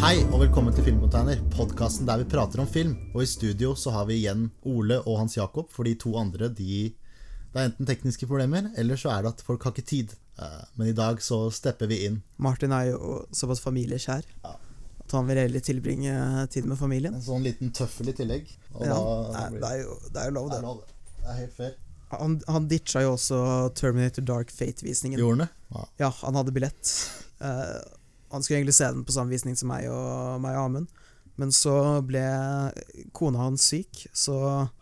Hei og velkommen til Filmcontainer, podkasten der vi prater om film. Og i studio så har vi igjen Ole og Hans Jakob, for de to andre de Det er enten tekniske problemer, eller så er det at folk har ikke tid. Eh, Men i dag så stepper vi inn. Martin er jo såpass familiekjær Ja. at han vil heller tilbringe tid med familien. En sånn liten tøffel i tillegg. Og Ja, da det, er, det, er jo, det er jo lov, det er lov. Det er helt fair. Han, han ditcha jo også Terminator Dark Fate-visningen. Gjorde han det? Ja. Ja, han hadde billett. Eh, han skulle egentlig se den på samme visning som meg og, meg og Amund. Men så ble kona hans syk, så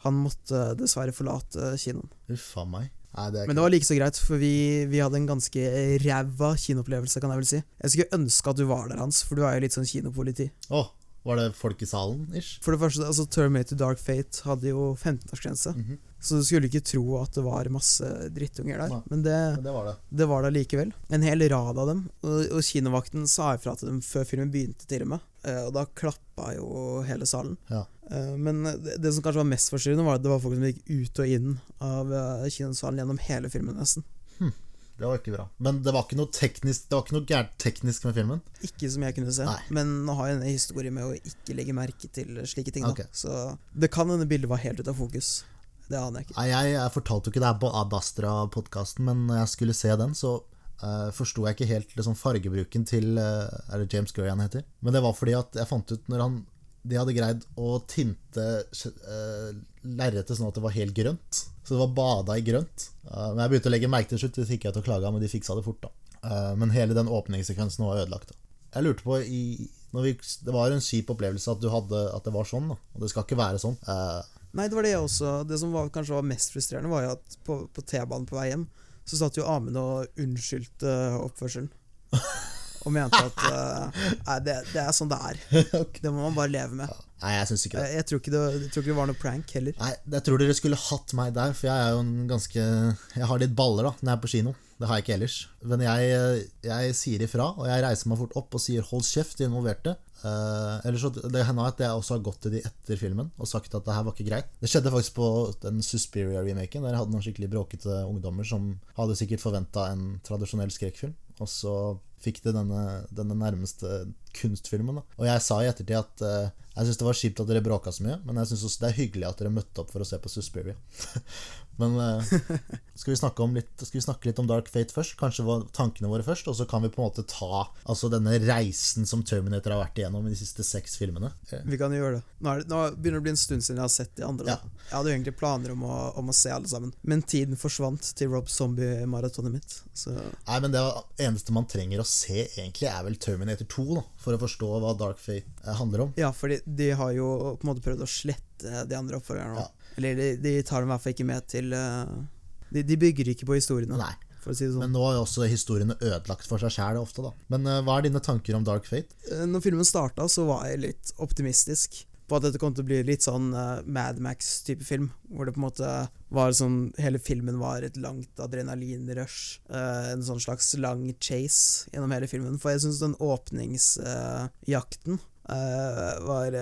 han måtte dessverre forlate kinoen. Uffa meg. Nei, det Men det var like så greit, for vi, vi hadde en ganske ræva kinoopplevelse, kan jeg vel si. Jeg skulle ønske at du var der, Hans, for du er jo litt sånn kinopoliti. Å, var det folk i salen, ish? For det første, altså Terminator Dark Fate hadde jo 15-årsgrense, Mhm. så du skulle ikke tro at det var masse drittunger der. Nei. Men det, Men det var det. det var det likevel. En hel rad av dem. Og, og kinovakten sa ifra til dem før filmen begynte, til og med. Eh, og da klappa jo hele salen. Ja. Eh, men det, det som kanskje var mest forstyrrende, var at det var folk som gikk ut og inn av eh, kinosalen gjennom hele filmen, nesten. Det var ikke bra. Men det var ikke noe teknisk Det var ikke noe gærent teknisk med filmen. Ikke som jeg kunne se, Nei. men nå har jeg en historie med å ikke legge merke til slike ting. Da. Ok. Så det kan hende bildet var helt ute av fokus. Det aner jeg ikke. Nei, jeg, jeg fortalte jo ikke det her på Ad Astra-podkasten, men når jeg skulle se den, så uh, forsto jeg ikke helt liksom, fargebruken til uh, Er det James Gurry han heter? Men det var fordi at jeg fant ut når han de hadde greid å tinte uh, lerretet sånn at det var helt grønt. Så det var bada i grønt. Eh, men jeg begynte å legge merke til slutt, det fikk jeg til å klage, men de fiksa det fort. da Eh, Men hele den åpningssekvensen var ødelagt. da Jeg lurte på i, vi, Det var en kjip opplevelse at, du hadde, at det var sånn, da. og det skal ikke være sånn. Eh, Nei, det var det jeg også. Det som var, kanskje var mest frustrerende, var jo at på, på T-banen på vei hjem, så satt jo Amund og unnskyldte oppførselen. Og mente at Nei, det, det er sånn det er. Det må man bare leve med. Nei, jeg syns ikke det. Jeg, jeg, tror ikke det, jeg tror ikke det var noe prank heller. Nei, jeg tror dere skulle hatt meg der, for jeg er jo en ganske Jeg har litt baller da, når jeg er på kino. Det har jeg ikke ellers. Men jeg, jeg sier ifra, og jeg reiser meg fort opp og sier 'hold kjeft' de involverte. Uh, ellers så Det hender at jeg også har gått til de etter filmen og sagt at det her var ikke greit. Det skjedde faktisk på den Suspiria-remaken, der jeg hadde noen skikkelig bråkete ungdommer som hadde sikkert forventa en tradisjonell skrekkfilm, og så fikk de denne, denne nærmeste kunstfilmen. da Og jeg sa i ettertid at uh, jeg syns det var kjipt at dere bråka så mye, men jeg syns også det er hyggelig at dere møtte opp for å se på Suspiria. men eh, skal, vi litt, skal vi snakke litt om Dark Fate først? Kanskje tankene våre først? Og så kan vi på en måte ta altså denne reisen som Terminator har vært igjennom i de siste seks filmene. Vi kan jo gjøre det. Nå, er det. nå begynner det å bli en stund siden jeg har sett de andre. Ja. Jeg hadde jo egentlig planer om å, om å se alle sammen, men tiden forsvant til Rob Zombie-maratonet mitt. Så Nei, men det eneste man trenger å se, egentlig, er vel Terminator 2, da, for å forstå hva Dark Fate eh, handler om. Ja, fordi de har jo på en måte prøvd å slette de andre oppfølgerne. Ja. Eller de, de tar dem i hvert fall ikke med til eh, de, de bygger ikke på historiene, Nei. si sånn. Men nå er jo også historiene ødelagt for seg sjæl ofte, da. Men uh, hva er dine tanker om Dark Fate? Uh, Når filmen starta, så var jeg litt optimistisk på at dette kom til å bli litt sånn uh, Mad Max-type film. Hvor det på en måte var sånn Hele filmen var et langt adrenalinrush. Uh, en sånn slags lang chase gjennom hele filmen. For jeg syns den åpningsjakten var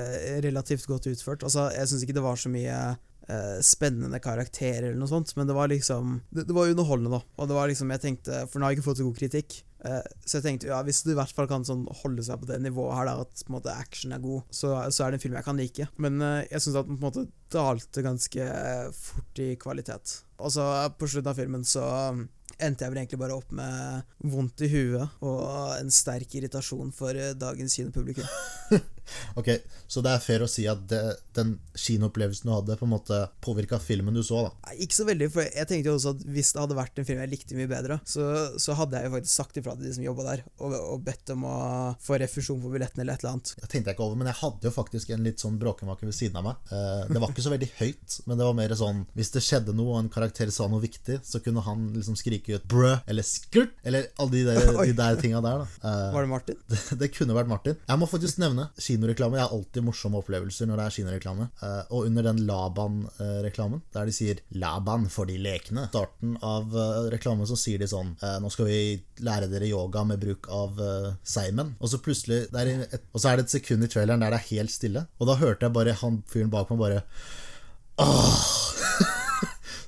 relativt godt utført. Altså, jeg syns ikke det var så mye eh, spennende karakterer eller noe sånt, men det var liksom Det, det var underholdende, da. Og det var liksom Jeg tenkte For nå har jeg ikke fått så god kritikk. Eh, Så jeg tenkte ja, hvis du i hvert fall kan sånn holde seg på det nivået her, der at på en måte action er god, så, så er det en film jeg kan like. Men eh, jeg syns at den på en måte dalte ganske fort i kvalitet. Og så på slutten av filmen så endte jeg vel egentlig bare opp med vondt i huet og en sterk irritasjon for eh, dagens kinopublikum. Ok, Så det er fair å si at det, den kinoopplevelsen du hadde, på en måte påvirka filmen du så, da. Nei, Ikke så veldig, for jeg tenkte jo også at hvis det hadde vært en film jeg likte mye bedre, så, så hadde jeg jo faktisk sagt ifra til de som jobba der, og, og bedt om å få refusjon på billetten eller et eller annet. Jeg tenkte jeg ikke over, men jeg hadde jo faktisk en litt sånn bråkemake ved siden av meg. Eh, det var ikke så veldig høyt, men det var mer sånn Hvis det skjedde noe, og en karakter sa noe viktig, så kunne han liksom skrike ut 'brø' eller 'skurt', eller alle de der, de der tinga der, da. Uh, Var det Martin? det, det kunne vært Martin. Jeg må faktisk nevne kinoreklame. Jeg har alltid morsomme opplevelser når det er kinoreklame. Uh, og under den Laban-reklamen, der de sier 'Laban for de lekne', starten av uh, reklamen så sier de sånn eh, 'Nå skal vi lære dere yoga med bruk av seimen'. Og så plutselig et, Og så er det et sekund i traileren der det er helt stille. Og da hørte jeg bare han fyren bak meg bare Åh!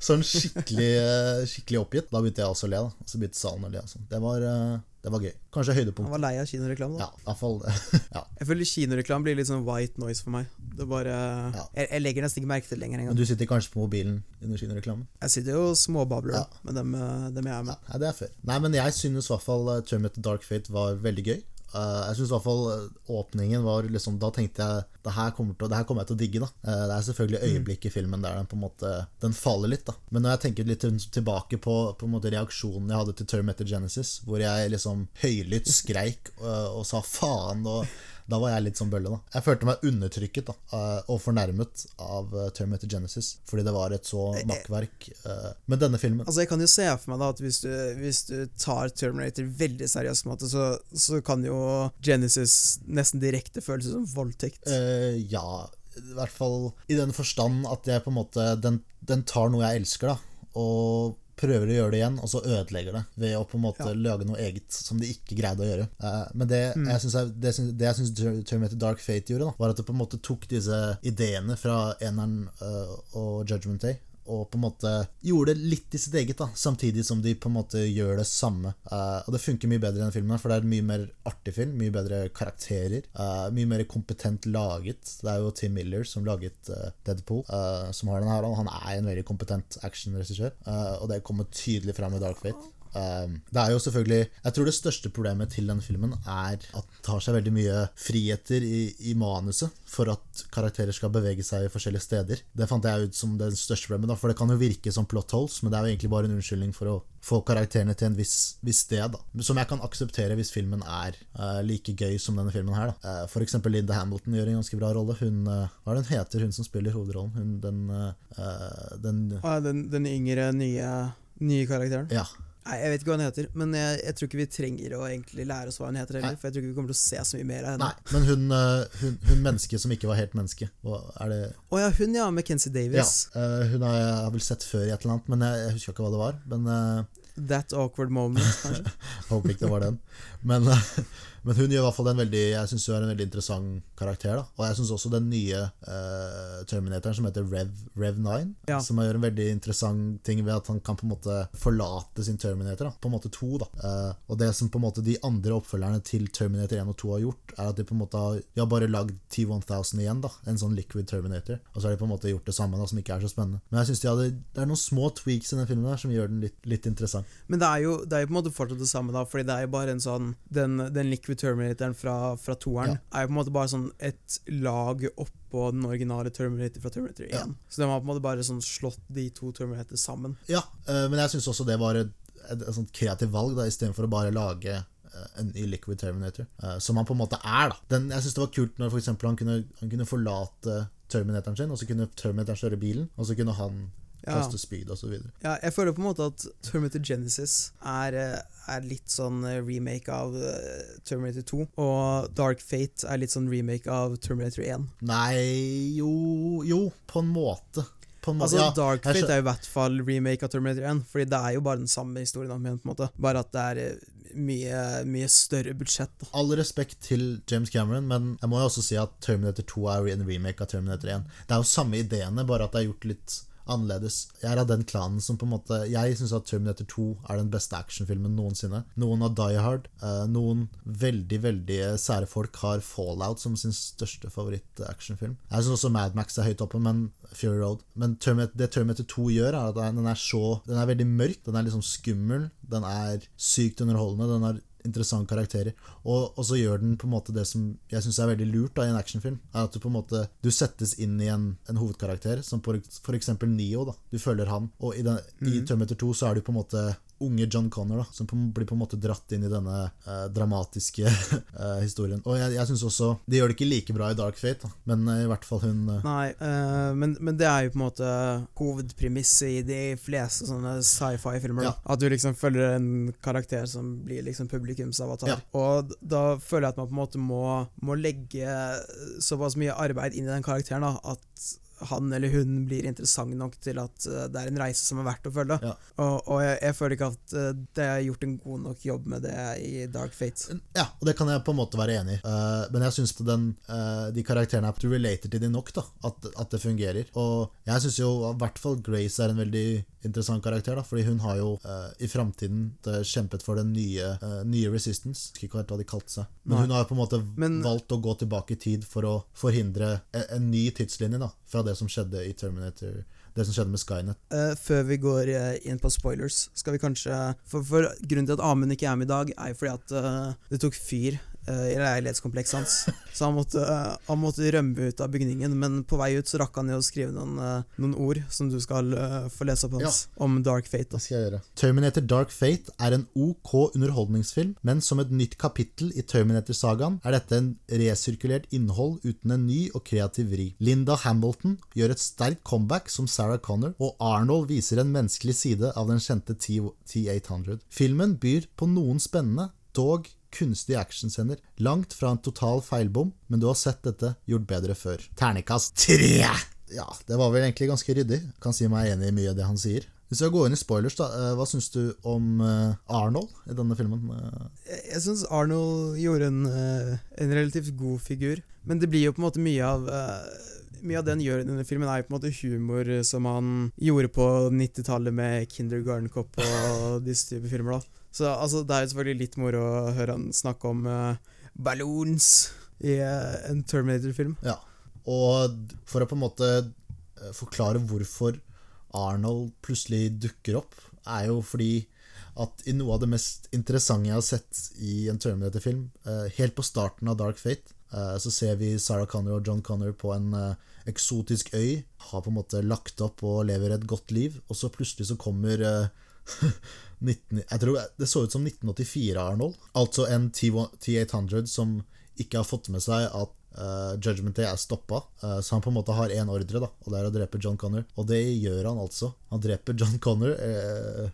Sånn skikkelig, eh, skikkelig oppgitt. Da begynte jeg også å le. da så begynte salen å le. Altså. Det, var, eh, det var gøy. Kanskje høydepunkt. Han var lei av kinoreklame, da. Ja, i hvert fall ja. Jeg føler kinoreklame blir litt sånn white noise for meg. Det bare Ja. jeg, jeg legger nesten ikke merke til det lenger Men du sitter kanskje på mobilen under kinoreklamen? Jeg sitter jo småbabler Ja. med dem, eh, dem jeg er med. nei, det er før. Nei, men jeg synes i hvert fall Terminator Dark Fate var veldig gøy. Uh, jeg synes i hvert fall uh, åpningen var liksom Da tenkte jeg det her kommer, til, det her kommer jeg til å digge. da Uh, Det er selvfølgelig øyeblikk i filmen der den på en måte Den faller litt. da Men når jeg tenker litt tilbake på, på en måte reaksjonen jeg hadde til Terminator Genesis, hvor jeg liksom høylytt skreik og, og sa faen, og da var jeg litt som bølle. da Jeg følte meg undertrykket da uh, og fornærmet av uh, Terminator Genesis, fordi det var et så makkverk. Med men denne filmen Altså Jeg kan jo se for meg da at hvis du, hvis du tar Terminator veldig seriøst, på en måte, så, så kan jo Genesis nesten direkte føles som voldtekt. Uh, ja, i hvert fall i den forstand at jeg på en måte Den, den tar noe jeg elsker, da, og prøver å gjøre det igjen, og så ødelegger det ved å på en måte Ja. lage noe eget som de ikke greide å gjøre. Uh, men det jeg synes jeg, det, det jeg syns Terminator Dark Fate gjorde, da, var at det på en måte tok disse ideene fra eneren uh, og Judgment Day og på en måte gjorde det litt i sitt eget, da samtidig som de på en måte gjør det samme. Uh, og det funker mye bedre i den filmen, for det er en mye mer artig film. Mye bedre karakterer. uh, mye mer kompetent laget. Det er jo Tim Miller som laget uh, Deadpool, som har den her. Og han er en veldig kompetent actionregissør, og det kommer tydelig fram i Dark Fate. Um, det er jo selvfølgelig Jeg tror det største problemet til den filmen er at den tar seg veldig mye friheter i, i manuset for at karakterer skal bevege seg i forskjellige steder. Det fant jeg ut som det største problemet, da, for det kan jo virke som plot holes, men det er jo egentlig bare en unnskyldning for å få karakterene til en viss, viss sted, da. Som jeg kan akseptere hvis filmen er uh, like gøy som denne filmen her, da. Eh, for eksempel Linda Hamilton gjør en ganske bra rolle. Hun uh, Hva er det hun heter, hun som spiller hovedrollen? Hun den, den Ah, den, den yngre, nye, nye karakteren. Ja. Nei, Jeg vet ikke hva hun heter, men jeg, jeg tror ikke vi trenger å egentlig lære oss hva hun heter heller. Nei. For jeg tror ikke vi kommer til å se så mye mer av henne. Nei, men hun, eh, hun, hun mennesket som ikke var helt menneske. Hva er det Å ja, hun ja, Mackenzie Ja, Davis. eh, hun har jeg vel sett før i et eller annet, men jeg, jeg husker ikke hva det var. Men eh, That awkward moment, kanskje. håper ikke det var den. Men, men hun gjør i hvert fall en veldig Jeg synes hun er en veldig interessant karakter. da Og jeg syns også den nye uh, Terminatoren som heter Rev, Rev 9, Ja. som gjør en veldig interessant ting ved at han kan på en måte forlate sin Terminator. da På en måte to. da Uh, Og det som på en måte de andre oppfølgerne til Terminator 1 og 2 har gjort, er at de på en måte har har bare lagd T1000 igjen, da en sånn liquid Terminator. Og så har de på en måte gjort det samme, da som ikke er så spennende. Men jeg synes de hadde Det er noen små tweaks i den filmen der som gjør den litt, litt interessant. Men det er, jo, det er jo på en måte fortsatt det samme, da, fordi det er jo bare en sånn Den, den liquid terminatoren fra, fra toeren Ja. er jo på en måte bare sånn et lag oppå den originale Terminator fra Terminator 1. Ja. Så de har på en måte bare sånn slått de to Terminator sammen. Ja, eh, men jeg syns også det var et, et, et sånt kreativt valg, da istedenfor å bare lage eh, en ny Liquid Terminator. eh, som han på en måte er, da. Den, jeg syns det var kult når for han, kunne, han kunne forlate Terminatoren sin, og så kunne Terminatoren kjøre bilen, og så kunne han. Kaste spyd videre. Ja, jeg føler på en måte at Terminator Genesis er, eh, er litt sånn eh, remake av eh, Terminator 2, og Dark Fate er litt sånn remake av Terminator 1. Nei Jo, jo på en måte. På en måte. Altså ja, Dark Fate er i hvert fall remake av Terminator 1, Fordi det er jo bare den samme historien, Om, på en måte. bare at det er mye, mye større budsjett. Da. All respekt til James Cameron, men jeg må jo også si at Terminator 2 er en remake av Terminator 1. Det er jo samme ideene, bare at det er gjort litt annerledes. Jeg er av den klanen som på en måte Jeg syns at Terminator 2 er den beste actionfilmen noensinne. Noen har Die Hard. eh, noen veldig, veldig sære folk har Fallout som sin største favoritt-actionfilm. Jeg syns også Mad Max er høyt oppe, men Fury Road. Men Terminator, det Terminator 2 gjør, er at den er så Den er veldig mørk, den er liksom skummel, den er sykt underholdende, den har interessante karakterer. Og, og så gjør den på en måte det som jeg syns er veldig lurt da i en actionfilm. Er at du på en måte Du settes inn i en, en hovedkarakter, som eksempel Neo. da Du følger han. Og i, den, i Terminator 2 så er du på en måte unge John Connor, da som på, blir på en måte dratt inn i denne eh, dramatiske eh, historien. Og jeg, jeg syns også De gjør det ikke like bra i Dark Fate, da. men eh, i hvert fall hun eh, Nei, eh, men, men det er jo på en måte hovedpremisset i de fleste sånne sci-fi-filmer. da. At du liksom følger en karakter som blir liksom publikumsavatar. Ja. Og da føler jeg at man på en måte må, må legge såpass mye arbeid inn i den karakteren da, at han eller hun blir interessant nok til at eh, det er en reise som er verdt å følge. Ja. Og, og jeg, jeg føler ikke at eh, det er gjort en god nok jobb med det i Dark Fate. Ja, og det kan jeg på en måte være enig i. Uh, men jeg syns de karakterene er Du relater til de nok, da. At, at det fungerer. Og jeg syns jo i hvert fall Grace er en veldig interessant karakter, da. Fordi hun har jo uh, i framtiden kjempet for den nye, nye Resistance. Jeg husker ikke helt hva de kalte seg. Men Nei. hun har jo på en måte Men- valgt å gå tilbake i tid for å forhindre en, en ny tidslinje da fra det som skjedde i Terminator. Det som skjedde med Skynet. Uh, før vi går eh, inn på spoilers, skal vi kanskje For, for grunnen til at Amund ikke er med i dag, er jo fordi at uh, det tok fyr i leilighetskomplekset hans. Så han måtte, eh, han måtte rømme ut av bygningen, men på vei ut så rakk han jo å skrive noen, eh, noen ord som du skal eh, få lese opp hans, om Dark Fate. Det Da. skal jeg gjøre. Terminator Dark Fate er en OK underholdningsfilm, men som et nytt kapittel i Terminator-sagaen er dette en resirkulert innhold uten en ny og kreativ vri. Linda Hamilton gjør et sterkt comeback som Sarah Connor, og Arnold viser en menneskelig side av den kjente T-800. Filmen byr på noen spennende, dog kunstige actionscener. Langt fra en total feilbom, men du har sett dette gjort bedre før. Ternekast tre! Ja, det var vel egentlig ganske ryddig. Kan si meg enig i mye av det han sier. Hvis vi går inn i spoilers, da, eh, hva syns du om eh, Arnold i denne filmen? Eh, Jeg, jeg syns Arnold gjorde en, en relativt god figur, men det blir jo på en måte mye av mye av det han gjør denne filmen, er jo på en måte humor som han gjorde på 90-tallet med Kindergarten Cop og disse typer filmer. da Så altså, det er jo selvfølgelig litt moro å høre han snakke om uh, balloons i uh, en Terminator-film. Ja. Og for å på en måte eh, forklare hvorfor Arnold plutselig dukker opp, er jo fordi at i noe av det mest interessante jeg har sett i en Terminator-film, uh, helt på starten av Dark Fate, eh, så ser vi Sarah Connor og John Connor på en eh, eksotisk øy, har på en måte lagt opp og lever et godt liv, og så plutselig så kommer eh, 19, jeg tror Det så ut som 1984 Arnold. Altså en T1 T800 som ikke har fått med seg at uh, Judgment Day er stoppa. Uh, så han på en måte har én ordre, da, og det er å drepe John Connor. Og det gjør han altså. Han dreper John Connor uh,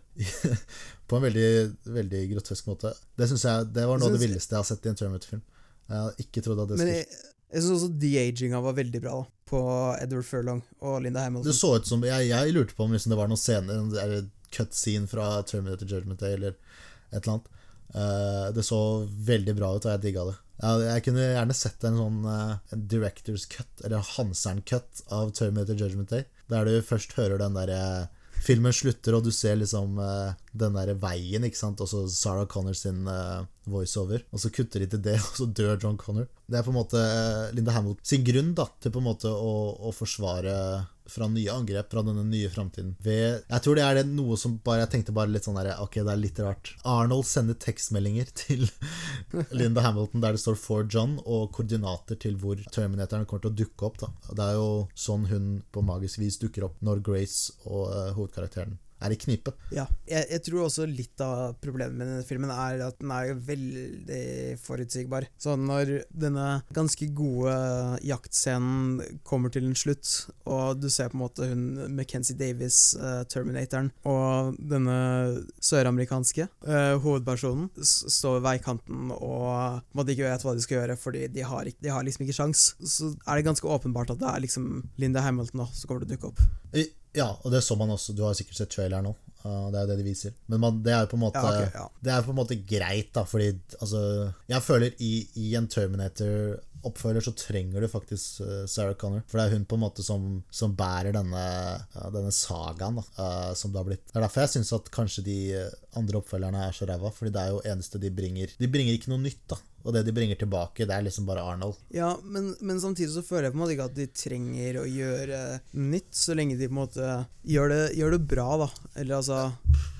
på en veldig, veldig grotesk måte. Det synes jeg Det var noe av det villeste jeg har sett i en Terminator-film. Jeg hadde ikke trodd at det skulle jeg, jeg syns også de-aginga var veldig bra da på Edward Furlong og Linda Hamilton. Det så ut som Jeg, jeg lurte på om liksom det var noen scene Eller cut scene fra Terminator Judgment Day, eller et eller annet. Uh, det så veldig bra ut, og jeg digga det. Jeg, jeg kunne gjerne sett en sånn uh, director's cut, eller Hansern-cut, av Terminator Judgment Day. Der du først hører den derre Filmen slutter, og du ser liksom eh, den der veien, ikke sant, og så Sarah Connor sin voiceover. Og så kutter de til det, og så dør John Connor. Det er på en måte Linda Hamilton sin grunn da, til på en måte å, å forsvare fra nye angrep fra denne nye framtiden. Jeg tror det er det noe som bare Jeg tenkte bare litt sånn der Ok, det er litt rart. Arnold sender tekstmeldinger til Linda Hamilton der det står 'for John' og koordinater til hvor Terminatoren kommer til å dukke opp. da Det er jo sånn hun på magisk vis dukker opp når Grace og uh, hovedkarakteren er i knipe. Ja. Jeg, jeg tror også litt av problemet med denne filmen er at den er veldig forutsigbar. Så når denne ganske gode jaktscenen kommer til en slutt, og du ser på en måte hun Mackenzie Davis, uh, Terminatoren, og denne søramerikanske uh, hovedpersonen står ved veikanten og måtte ikke vet hva de skal gjøre, fordi de har, ikke, de har liksom ikke sjans, så er det ganske åpenbart at det er liksom Linda Hamilton da, som kommer til å dukke opp. I- Ja, og det så man også. Du har sikkert sett traileren nå. Det er jo det de viser. Men man, det er jo måte Ja, okay, ja. Det er på en måte greit, da, fordi altså Jeg føler i, i en Terminator-oppfølger så trenger du faktisk uh, Sarah Connor. For det er hun på en måte som, som bærer denne, denne sagaen, da, uh, som det har blitt. Det er derfor jeg syns at kanskje de uh, andre oppfølgerne er så ræva, fordi det er jo eneste de bringer De bringer ikke noe nytt, da. Og det de bringer tilbake, det er liksom bare Arnold. Ja, men, men samtidig så føler jeg på en måte ikke at de trenger å gjøre nytt, så lenge de på en måte gjør det, gjør det bra, da. Eller altså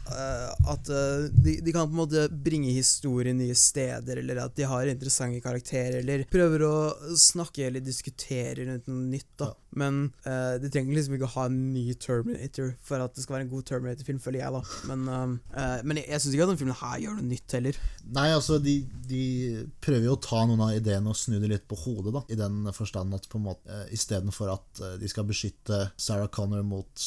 At eh, de, de kan på en måte bringe historien nye steder, eller at de har interessante karakterer, eller prøver å snakke eller diskutere rundt noe nytt, da. Men uh, de trenger liksom ikke å ha en ny Terminator for at det skal være en god Terminator-film, føler jeg, da. Men, uh, uh, men jeg, jeg syns ikke at denne filmen her gjør noe nytt heller. Nei, altså, de, de prøver jo å ta noen av ideene og snu det litt på hodet, da, i den forstand at på en måte uh, istedenfor at de skal beskytte Sarah Connor mot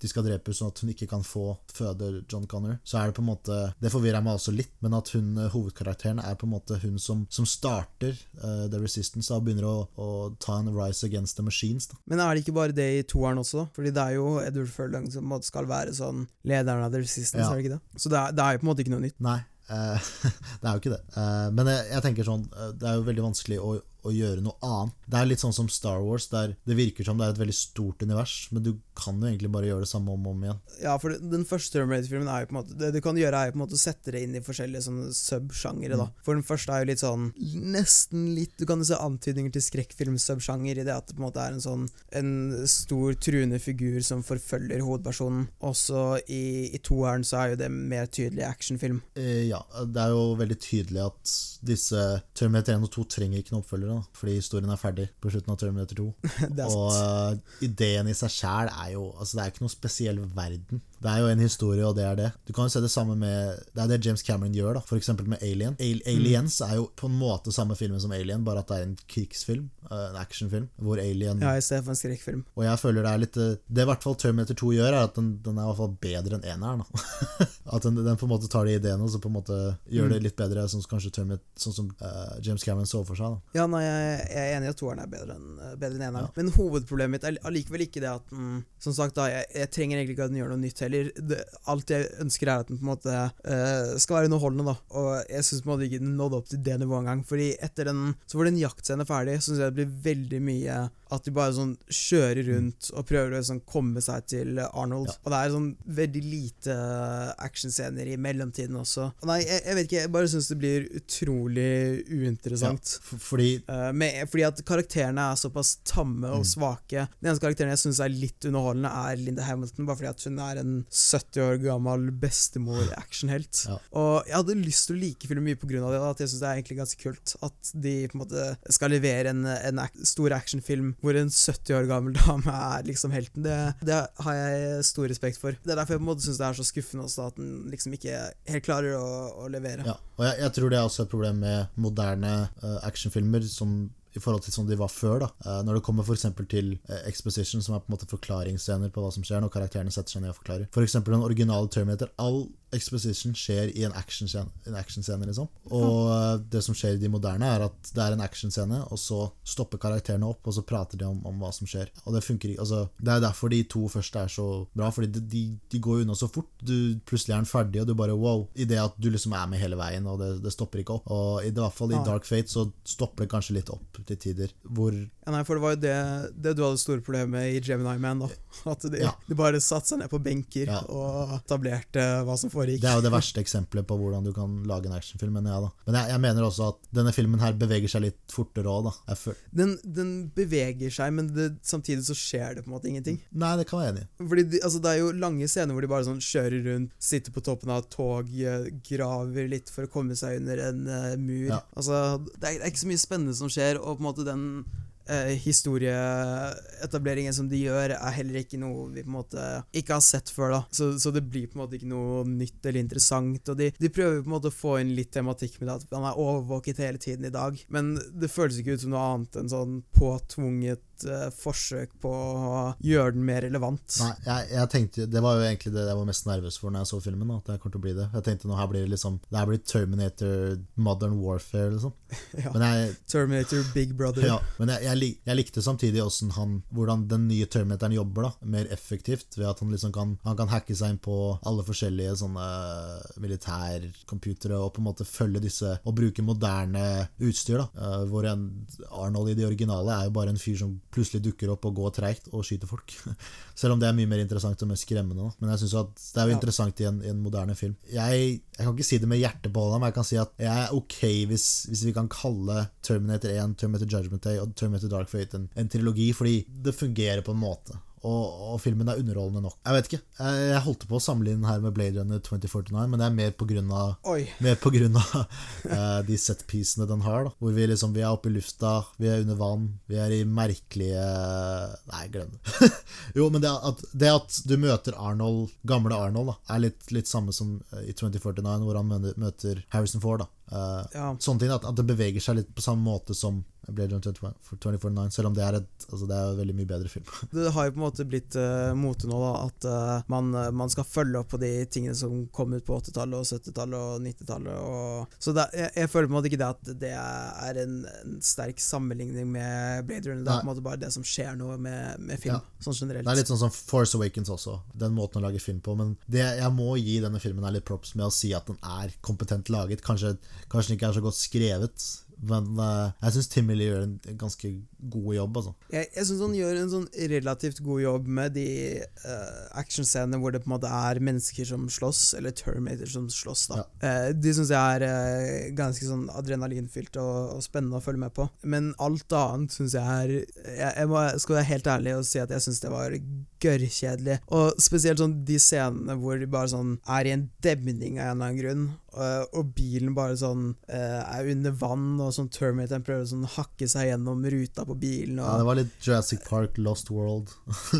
De skal drepe sånn at hun ikke kan få føde John Connor, så er det på en måte Det forvirrer meg også litt, men at hun, hovedkarakteren er på en måte hun som, som starter The Resistance da, og begynner å, å, ta en rise against the machines. Da. Men er det ikke bare det i toeren også? Fordi det er jo Edward Furlong som skal være sånn lederen av The Resistance, ja. er det ikke det? Så det er, det er jo på en måte ikke noe nytt. Nei, uh, det er jo ikke det. Uh, men jeg, jeg, tenker sånn Det er jo veldig vanskelig å å gjøre noe annet. Det er litt sånn som Star Wars, der det virker som det er et veldig stort univers, men du kan jo egentlig bare gjøre det samme om og om igjen. Ja, for den første Terminator-filmen er jo på en måte Det du kan gjøre, er jo på en måte å sette det inn i forskjellige sånne subsjangere, mm. da. For den første er jo litt sånn Nesten litt Du kan jo se antydninger til skrekkfilmsubsjanger i det at det på en måte er en sånn En stor, truende figur som forfølger hovedpersonen. Også i, i toeren så er jo det mer tydelig actionfilm. Eh, ja, det er jo veldig tydelig at disse Terminator 1 og 2 trenger ikke noen da, fordi historien er ferdig på slutten av Terminator 2. og uh, ideen i seg sjæl er jo Altså, det er ikke noe spesiell verden. Det er jo en historie, og det er det. Du kan jo se det samme med Det er det James Cameron gjør, da. Eksempel med Alien. Al Aliens mm. er jo på en måte samme filmen som Alien, bare at det er en krigsfilm. Uh, en actionfilm. Hvor Alien Ja, i stedet for en skrekkfilm. Og jeg føler det er litt eh, Det i hvert fall Terminator 2 gjør, er at den, den er i hvert fall bedre enn eneren. at den, den, på en måte tar de ideene og så på en måte gjør mm. det litt bedre, sånn som kanskje Terminator, sånn som uh, James Cameron så for seg. Da. Ja, nei, jeg, er enig i at toeren er bedre enn enn eneren. Ja. Men hovedproblemet mitt er allikevel ikke det at den Som sagt, da, jeg, jeg, trenger egentlig ikke at den gjør noe nytt heller. Det, alt jeg ønsker, er at den på en måte uh, skal være underholdende, da. Og jeg syns ikke den nådde opp til det nivået engang. Fordi etter den Så var den jaktscenen ferdig, syns jeg det blir veldig mye at de bare sånn kjører rundt og prøver å sånn komme seg til Arnold. Ja. Og det er sånn veldig lite actionscener i mellomtiden også. Og nei, jeg, jeg, vet ikke, jeg bare syns det blir utrolig uinteressant. Ja, fordi uh, med, Fordi at karakterene er såpass tamme og mm. svake. Den eneste karakteren jeg syns er litt underholdende, er Linda Hamilton, bare fordi at hun er en 70 år gammel bestemor-actionhelt. Ja. Og jeg hadde lyst til å like filmen mye av det, at jeg syns det er egentlig ganske kult at de på en måte skal levere en, en stor actionfilm hvor en 70 år gammel dame er liksom helten. Det, det har jeg stor respekt for. Det er derfor jeg på en måte syns det er så skuffende også at den liksom ikke helt klarer å, å levere. Ja, og jeg, jeg, tror det er også et problem med moderne uh, actionfilmer som i forhold til sånn de var før. da uh, Når det kommer f.eks. til uh, exposition, som er på en måte forklaringsscener på hva som skjer når karakterene setter seg ned og forklarer. For den originale Terminator. All exposition skjer i en actionscene, action liksom. Og uh, det som skjer i de moderne, er at det er en actionscene, og så stopper karakterene opp, og så prater de om, om hva som skjer. Og det funker ikke. Altså, det er derfor de to første er så bra, fordi de, de, de går unna så fort. Du plutselig er den ferdig, og du bare wow. I det at du liksom er med hele veien, og det, det stopper ikke opp. Og i det hvert fall i Dark Fate så stopper det kanskje litt opp til tider. Hvor ja, Nei, for det var jo det, det du hadde store problemer med i Gemini Man. da At de, ja. de bare satte seg ned på benker ja. og etablerte hva som foregikk. Det er jo det verste eksempelet på hvordan du kan lage en actionfilm. Men, ja, da. men jeg, jeg, mener også at denne filmen her beveger seg litt fortere òg, da. Den, den, beveger seg, men det, samtidig så skjer det på en måte ingenting. Nei, det kan være enig Fordi de, altså, Det er jo lange scener hvor de bare sånn kjører rundt, sitter på toppen av et tog, graver litt for å komme seg under en uh, mur. Ja. Altså, det er, det er ikke så mye spennende som skjer, og på en måte den eh, historieetableringen som de gjør, er heller ikke noe vi på en måte ikke har sett før. da Så, så det blir på en måte ikke noe nytt eller interessant. Og de, de, prøver på en måte å få inn litt tematikk med det at han er overvåket hele tiden i dag, men det føles ikke ut som noe annet enn sånn påtvunget uh, forsøk på å gjøre den mer relevant. Nei, jeg, jeg, tenkte Det var jo egentlig det jeg var mest nervøs for når jeg så filmen. Da, at det kommer til å bli det Jeg tenkte nå her blir det liksom Det her blir Terminator Modern Warfare, liksom. ja, jeg, Terminator Big Brother. Ja, men jeg, jeg, jeg likte samtidig han, hvordan den nye Terminatoren jobber, da mer effektivt, ved at han liksom kan Han kan hacke seg inn på alle forskjellige sånne militærcomputere og på en måte følge disse og bruke moderne utstyr. da uh, Hvor en Arnold i de originale er jo bare en fyr som plutselig dukker opp og går treigt og skyter folk. Selv om det er mye mer interessant og mer skremmende. Men jeg synes at det er jo interessant i en, i en moderne film. Jeg, jeg, kan ikke si det med hjertet på hånda, men jeg kan si at jeg er ok hvis, hvis vi kan kalle Terminator 1, Terminator Judgment Day og Terminator Dark Fate en, en trilogi, fordi det fungerer på en måte og, og, filmen er underholdende nok. Jeg vet ikke. Jeg, jeg holdt på å samle inn her med Blade Runner 2049, men det er mer av, mer på grunn av uh, de setpiecene den har. Da. Hvor vi liksom Vi er oppe i lufta, vi er under vann, vi er i merkelige Nei, glem det. jo, men det at, det at, du møter Arnold, gamle Arnold, da, er litt, litt samme som i 2049, hvor han møter Harrison Ford. da Uh, Ja. Sånne ting, at, at det beveger seg litt på samme måte som Blade Runner 2049, selv om det er, et, altså det er en veldig mye bedre film. Det har jo på en måte blitt uh, mote nå, da, at uh, man, eh, man skal følge opp på de tingene som kom ut på 80-tallet og 70-tallet og 90-tallet. Så det, jeg, jeg føler på en måte ikke det at det er en, en sterk sammenligning med Blade Runner. Det er Nei. på en måte bare det som skjer nå med, med film, Ja. sånn generelt. Det er litt sånn som Force Awakens også, den måten å lage film på. Men det jeg må gi denne filmen her litt props med å si at den er kompetent laget. Kanskje, kanskje den ikke er så godt skrevet, men uh, jeg syns Timmy Lee gjør en ganske god jobb, altså. Jeg, jeg syns han gjør en sånn relativt god jobb med de uh, actionscenene hvor det på en måte er mennesker som slåss, eller Terminator som slåss. da. Eh, de syns jeg er uh, ganske sånn adrenalinfylt og, og spennende å følge med på. Men alt annet syns jeg er Jeg, jeg må, skal være helt ærlig og si at jeg syns det var gørrkjedelig. Og spesielt sånn de scenene hvor de bare sånn er i en demning av en eller annen grunn, og, og bilen bare sånn er under vann, og sånn Terminator prøver å sånn hakke seg gjennom ruta på bilen. Og, Ja, det var litt Jurassic Park, Lost World.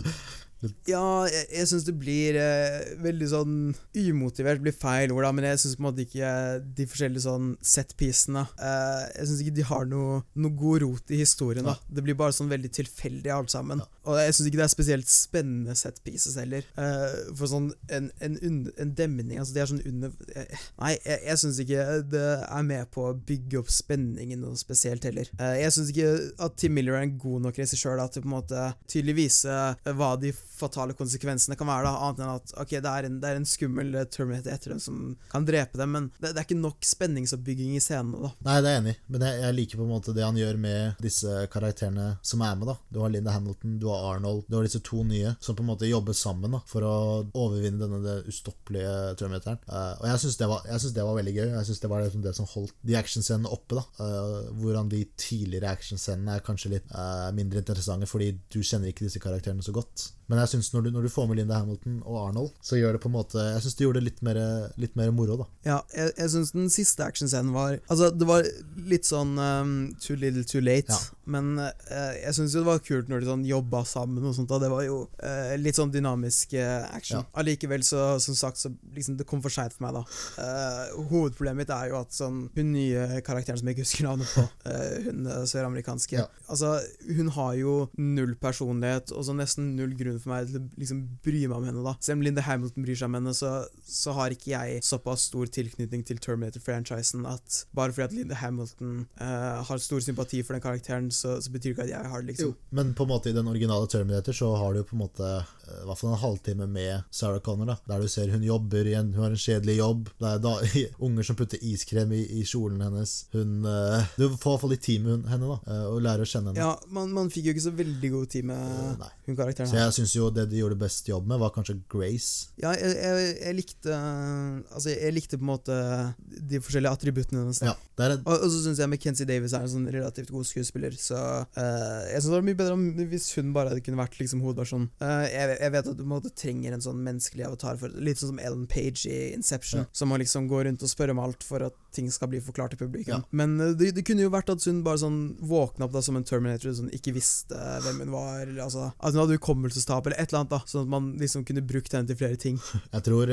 Ja, jeg, jeg syns det blir eh, veldig sånn umotivert, blir feil ord, da, men jeg syns på en måte ikke de forskjellige sånn set-piecene eh, Jeg syns ikke de har noe, noe god rot i historien. da Det blir bare sånn veldig tilfeldig alt sammen. Og jeg syns ikke det er spesielt spennende set-pieces heller. Eh, for sånn en, en, un- en demning Altså, det er sånn under eh, Nei, jeg, jeg syns ikke det er med på å bygge opp spenningen noe spesielt heller. Eh, jeg syns ikke at Tim Miller er en god nok regissør da, til på en måte tydelig vise eh, hva de fatale konsekvensene kan være, da, annet enn at ok, det er en, det er en skummel eh, Terminator etter dem som kan drepe dem, men det, det er ikke nok spenningsoppbygging i scenene. da. Nei, det er jeg enig men jeg, jeg liker på en måte det han gjør med disse karakterene som er med. da Du har Linda Hamilton, du har Arnold, du har disse to nye som på en måte jobber sammen da for å overvinne denne det ustoppelige Terminatoren. Uh, og jeg syns det, det var veldig gøy. Jeg synes det var liksom det som holdt de actionscenene oppe. da uh, Hvordan de tidligere actionscenene er kanskje litt uh, mindre interessante fordi du kjenner ikke disse karakterene så godt. Men jeg synes når du, når du får med Linda Hamilton og Arnold, så gjør det på en måte Jeg syns det gjorde det litt mer, litt mer moro, da. Ja, jeg, jeg syns den siste actionscenen var Altså, det var litt sånn um, too little too late, Ja. Men eh, jeg syns det var kult når de sånn jobba sammen og sånt, da. Det var jo eh, litt sånn dynamisk eh, action. Ja. Allikevel, så som sagt, så liksom det kom for seint for meg, da. Eh, hovedproblemet mitt er jo at sånn Hun nye karakteren som jeg ikke husker navnet på, eh, hun eh, søramerikanske Ja. Altså, hun har jo null personlighet, og så nesten null grunn for meg til å liksom bry meg om henne, da. Selv om Linda Hamilton bryr seg om henne, så, så har ikke jeg såpass stor tilknytning til Terminator-franchisen at bare fordi at Linda Hamilton har stor sympati for den karakteren, så, så betyr ikke at jeg har det, liksom. Jo. Men på en måte i den originale Terminator så har du jo på en måte eh, i hvert fall en halvtime med Sarah Connor, da, der du ser hun jobber igjen, hun har en kjedelig jobb. Det er da, unger som putter iskrem i, i kjolen hennes. Hun eh, Du får i hvert fall litt tid med hun, henne, da, eh, og lærer å kjenne henne. Ja, man, man fikk jo ikke så veldig god tid med nei. hun karakteren. Så jeg syns jo det de gjorde best jobb med, var kanskje Grace. Ja, jeg, jeg, jeg likte Altså, jeg likte på en måte de forskjellige attributtene hennes. Ja, Og, og så syns jeg McKenzie Davis er en sånn relativt god skuespiller, så uh, jeg syns det var mye bedre om, hvis hun bare kunne vært liksom hovedpersonen. Uh, jeg, jeg vet at du måte trenger en sånn menneskelig avatar, for, litt sånn som Ellen Page i Inception, Ja. som må liksom gå rundt og spørre om alt for at ting skal bli forklart til publikum. Ja. Men uh, det, det kunne jo vært at hun bare sånn våkna opp da som en Terminator, sånn ikke visste hvem hun var, eller altså At hun hadde hukommelsestap eller et eller annet, da, sånn at man liksom kunne brukt henne til flere ting. jeg tror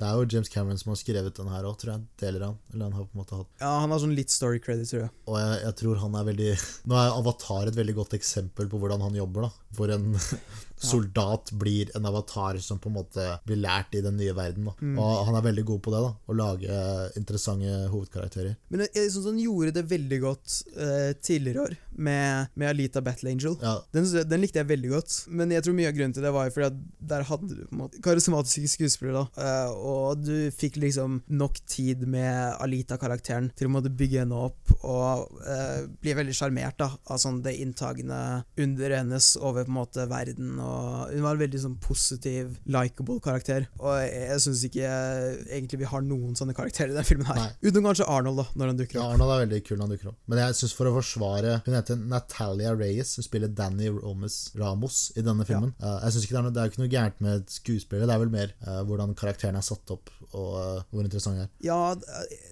det er jo James Cameron som har skrevet den her òg, tror jeg. Deler han. Eller han har på en måte hatt Ja, han har sånn litt story credit, tror jeg. Og jeg, jeg tror han er veldig Nå er Avatar et veldig godt eksempel på hvordan han jobber. da Hvor en soldat blir en avatar som på en måte blir lært i den nye verden. da Mm. Og han er veldig god på det. da Å lage interessante hovedkarakterer. Men jeg, jeg syns han gjorde det veldig godt eh, tidligere år, med, med Alita Battle Angel. Ja, Den, den likte jeg veldig godt, men jeg tror mye av grunnen til det var jo fordi at der hadde du på en måte karismatiske skuespillere, eh, og du fikk liksom nok tid med Alita-karakteren til å måtte bygge henne opp og uh, bli veldig sjarmert av sånn det inntagende under hennes over på en måte verden, og hun var en veldig sånn positiv, likeable karakter, og jeg, jeg syns ikke jeg, egentlig vi har noen sånne karakterer i den filmen her. Utenom kanskje Arnold, da, når han dukker opp. ja. Arnold er veldig kul når han dukker opp. Men jeg synes for å forsvare Hun heter Natalia Reyes. som spiller Danny Ramos, Ramos i denne filmen. Eh, jeg synes ikke det er, noe, det er ikke noe gærent med skuespillere, det er vel mer uh, hvordan karakteren er satt opp. Og uh, hvor interessant det er. Ja,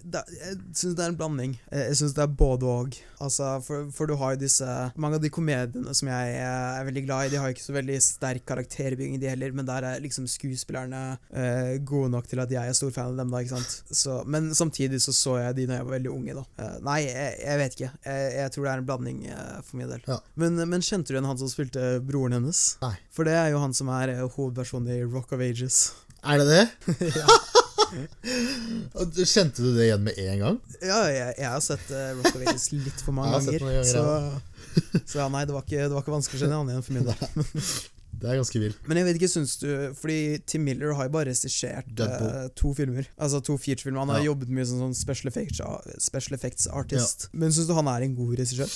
det, jeg syns det er en blanding. Jeg, syns det er både og. Altså, for, for du har jo disse Mange av de komediene som jeg er veldig glad i, de har ikke så veldig sterk karakterbygging, de heller, men der er liksom skuespillerne uh, gode nok til at jeg er stor fan av dem, da, ikke sant. Så, men samtidig så så jeg de da jeg var veldig unge, da. Uh, nei, jeg, jeg vet ikke. Jeg, jeg tror det er en blanding eh, for min del. Ja. Men, men kjente du igjen han som spilte broren hennes? Nei. For det er jo han som er eh, hovedpersonen i Rock of Ages. Er det det? ja. Kjente du det igjen med en gang? Ja, jeg, jeg har sett uh, Rock of Ages litt for mange ganger. ganger, så, så ja, nei, det var ikke, det var ikke vanskelig å kjenne han igjen for min del. Det er ganske vilt. Men jeg vet ikke, syns du Fordi Tim Miller har jo bare regissert eh, to filmer. Altså to featurefilmer. Han har Ja. jobbet mye som sånn special effects, special effects artist. Men syns du han er en god regissør?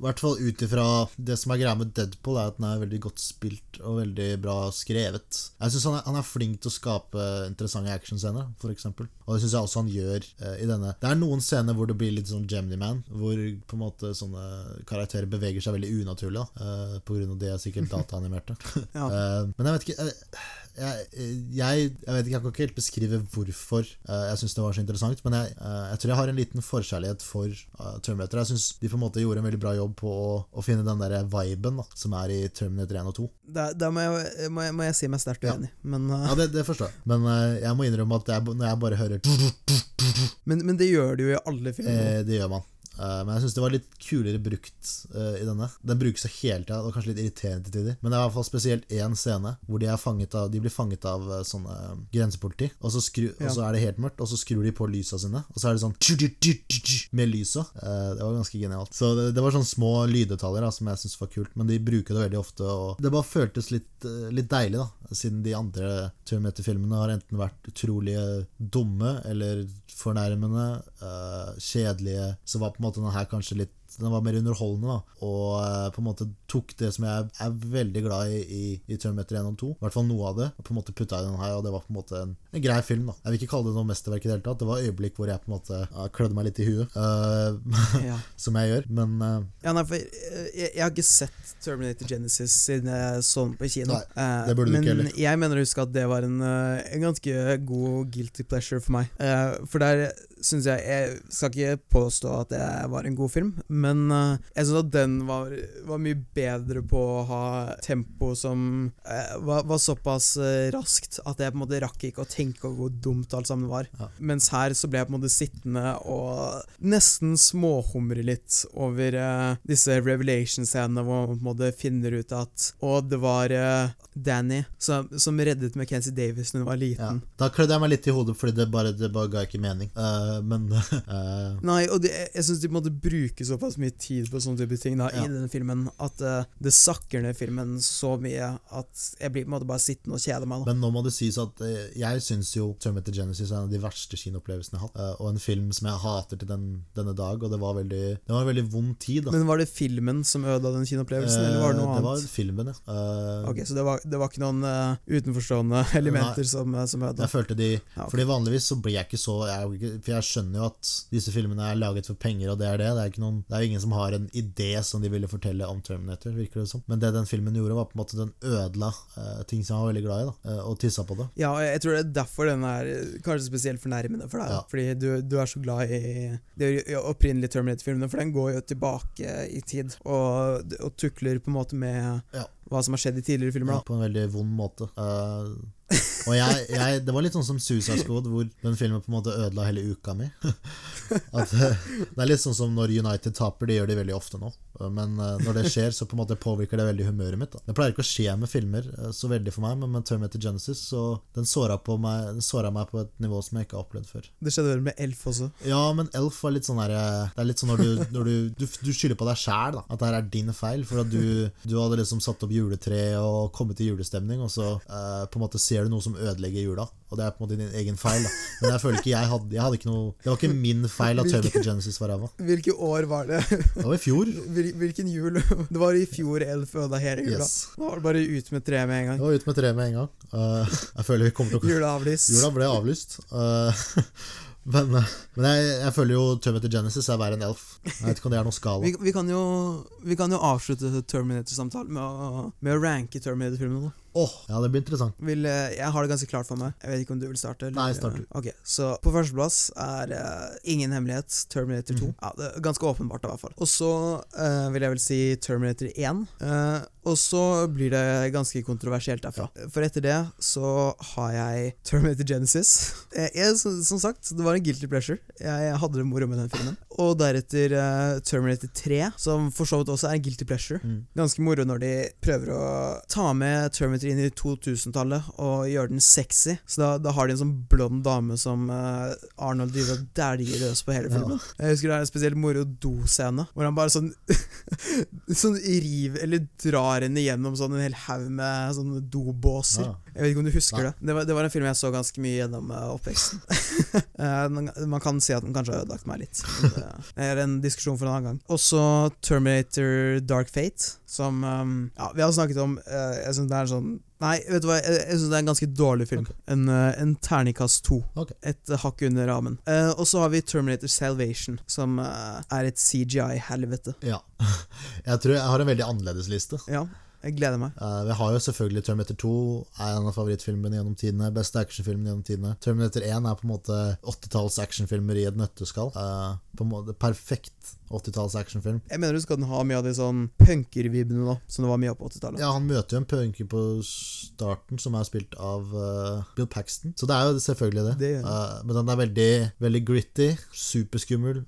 I hvert fall ut ifra det som er greia med Deadpool, er at den er veldig godt spilt og veldig bra skrevet. Jeg syns han, han er flink til å skape interessante actionscener, f.eks. Og det syns jeg også han gjør eh, i denne. Det er noen scener hvor det blir litt sånn Gemini Man, hvor på en måte sånne karakterer beveger seg veldig unaturlig, da, eh, på grunn av det er sikkert dataanimerte. Ja. Eh, men jeg vet ikke eh, jeg, jeg, jeg vet ikke, jeg kan ikke helt beskrive hvorfor eh, jeg syns det var så interessant, men jeg, eh, jeg tror jeg har en liten forkjærlighet for eh, Terminator. Jeg syns de på en måte gjorde en veldig bra jobb på å, å finne den der viben da, som er i Terminator 1 og 2. Da, da må, jeg, må, jeg, må jeg si meg sterkt Ja. uenig. Men, eh, Ja, det, det forstår jeg. Men jeg må innrømme at når jeg bare hører men, men det gjør du jo i alle filmer. eh, Det gjør man. Eh, men jeg syns det var litt kulere brukt eh, i denne. Den brukes jo hele tida, og kanskje litt irriterende til tider. Men det er i hvert fall spesielt én scene hvor de, er fanget av, de blir fanget av eh, sånne grensepoliti. Og så, skru, og så er det helt mørkt, og så skrur de på lysa sine, og så er det sånn med lysa. Det var ganske genialt. Så det, det var sånne små lyddetaljer da, som jeg syns var kult, men de bruker det veldig ofte. Og det bare føltes litt, litt deilig, da, siden de andre Terminator-filmene har enten vært utrolig dumme eller fornærmende, kjedelige, så var på en måte den her kanskje litt den var mer underholdende, da, og eh, på en måte tok det som jeg er veldig glad i i, i Terminator 1 og 2, i hvert fall noe av det, og på en måte putta i den her, og det var på en måte en, en grei film. da. Jeg vil ikke kalle det noe mesterverk i det hele tatt. Det var øyeblikk hvor jeg på en måte ja, klødde meg litt i huet, uh, Ja. som jeg gjør, men uh, Ja, nei, for jeg, jeg har ikke sett Terminator Genesis siden jeg så den på kino. Nei, det burde du men ikke heller. jeg mener å huske at det var en, en ganske god guilty pleasure for meg. For der syns jeg Jeg skal ikke påstå at det var en god film, men eh, jeg syns at den var, var mye bedre på å ha tempo som eh, var, var såpass eh, raskt at jeg på en måte rakk ikke å tenke over hvor dumt alt sammen var. Ja. Mens her så ble jeg på en måte sittende og nesten småhumre litt over disse revelation-scenene hvor man på en måte finner ut at Og det var Danny som, som reddet McKenzie Davis da hun var ja. liten. Da klødde jeg meg litt i hodet, fordi det bare, det bare ga ikke mening. Eh, men eh, Nei, og det, jeg syns de måtte bruke såpass mye tid på sånne type ting da, Ja. i denne filmen at eh, det sakker ned filmen så mye at jeg blir på en måte bare sittende og kjede meg. da Men nå må det sies at eh, jeg syns jo Terminator Genesis er en av de verste kinoopplevelsene jeg har hatt. eh, og en film som jeg hater til den, denne dag, og det var veldig Det var en veldig vond tid. da Men var det filmen som ødela den kinoopplevelsen, eller var det noe annet? det var filmen, ja. Uh, Ok, Så det var, det var ikke noen uh, utenforstående elementer som, eh, som ødela? Jeg følte de Ja, okay. Fordi vanligvis så blir jeg ikke så jeg, For jeg skjønner jo at disse filmene er laget for penger, og det er det. Det er, ikke noen, det er ingen som har en idé som de ville fortelle om Terminator, virker det som. Men det den filmen gjorde, var på en måte den ødela uh, ting som jeg var veldig glad i, da. uh, og tissa på det. Ja, og jeg tror det er derfor den er kanskje spesielt fornærmende for deg. Ja. Fordi du, du er så glad i de opprinnelige Terminator-filmene, for den går jo tilbake i tid og, og tukler på en måte med Ja. hva som har skjedd i tidligere filmer. Ja, på en veldig vond måte. Eh, og jeg, jeg, det var litt sånn som Suicide Squad, hvor den filmen på en måte ødela hele uka mi. At, eh, det er litt sånn som når United taper, det gjør de veldig ofte nå. Men eh, når det skjer, så på en måte påvirker det veldig humøret mitt. Da. Det pleier ikke å skje med filmer eh, så veldig for meg, men med Terminator Genesis så den såra, på meg, den såra meg på et nivå som jeg ikke har opplevd før. Det skjedde vel med Elf også. Ja, men Elf var litt sånn der Det er litt sånn når du, når du, du, du skylder på deg sjæl, at det her er din feil. For at du, du hadde liksom satt opp juletre og kommet i julestemning, og så eh, på en måte ser du noe som ødelegger jula. Og det er på en måte din egen feil. da Men jeg føler ikke jeg hadde, jeg hadde ikke noe Det var ikke min feil at Terminator Genesis var ræva. Hvilke år var det? Det var i fjor. Hvil- Hvilken jul? Det var i fjor Elf ødela hele jula. Yes. Da var det bare ut med treet med en gang. Det var ut med tre med en gang. Uh, jeg føler vi kommer til å Jula avlyst. Jula ble avlyst. Uh, men eh, men jeg, jeg føler jo Terminator Genesis er verre enn Elf. Jeg vet ikke om det er noen skala. Vi, vi, kan jo, vi kan jo avslutte Terminator-samtalen med, med å ranke Terminator-filmene. Åh, ja, det blir interessant. Vil, eh, jeg har det ganske klart for meg. Jeg vet ikke om du vil starte? Eller? Nei, start du. Ok, Så på førsteplass er uh, ingen hemmelighet Terminator 2. Mm. Ja, det er Ganske åpenbart, i hvert fall. Og så uh, vil jeg vel si Terminator 1. Uh, og så blir det ganske kontroversielt derfra. For etter det så har jeg Terminator Genesis. Jeg, jeg, som, sagt, det var en guilty pleasure. Jeg hadde det moro med den filmen. Og deretter Terminator 3, som for så vidt også er en guilty pleasure. Mm. Ganske moro når de prøver å ta med Terminator inn i 2000-tallet og gjøre den sexy. Så da, da har de en sånn blond dame som uh, Arnold driver og dæljer løs på hele Ja. filmen. Jeg husker det er en spesielt moro do-scene, hvor han bare sånn Sånn riv, eller drar henne gjennom sånn en hel haug med sånne dobåser. Ja. Jeg vet ikke om du husker Nei. det? Det var, det var en film jeg så ganske mye gjennom eh, oppveksten. Eh, man, kan si at den kanskje har ødelagt meg litt. Det er en diskusjon for en annen gang. Også Terminator Dark Fate, som um, Ja, vi har snakket om eh, Jeg syns det er en sånn Nei, vet du hva, jeg, jeg synes det er en ganske dårlig film. En, eh, en terningkast to. Okay. Et hakk under ramen. Og så har vi Terminator Salvation, som er et CGI-helvete. Ja. Jeg tror jeg har en veldig annerledes liste. Ja, jeg gleder meg. Uh, vi har jo selvfølgelig Terminator 2, er en av favorittfilmene gjennom tidene. Beste actionfilmen gjennom tidene. Terminator 1 er på en måte 80-talls actionfilmer i et nøtteskall. Uh, på en måte Perfekt 80-talls actionfilm. Jeg mener du skal ha mye av de sånn punkervibbene da, som det var mye av på 80-tallet. Ja, han møter jo en punker på starten, som er spilt av uh, Bill Paxton. Så det er jo selvfølgelig det. Det uh. Men den er veldig, veldig gritty, superskummel,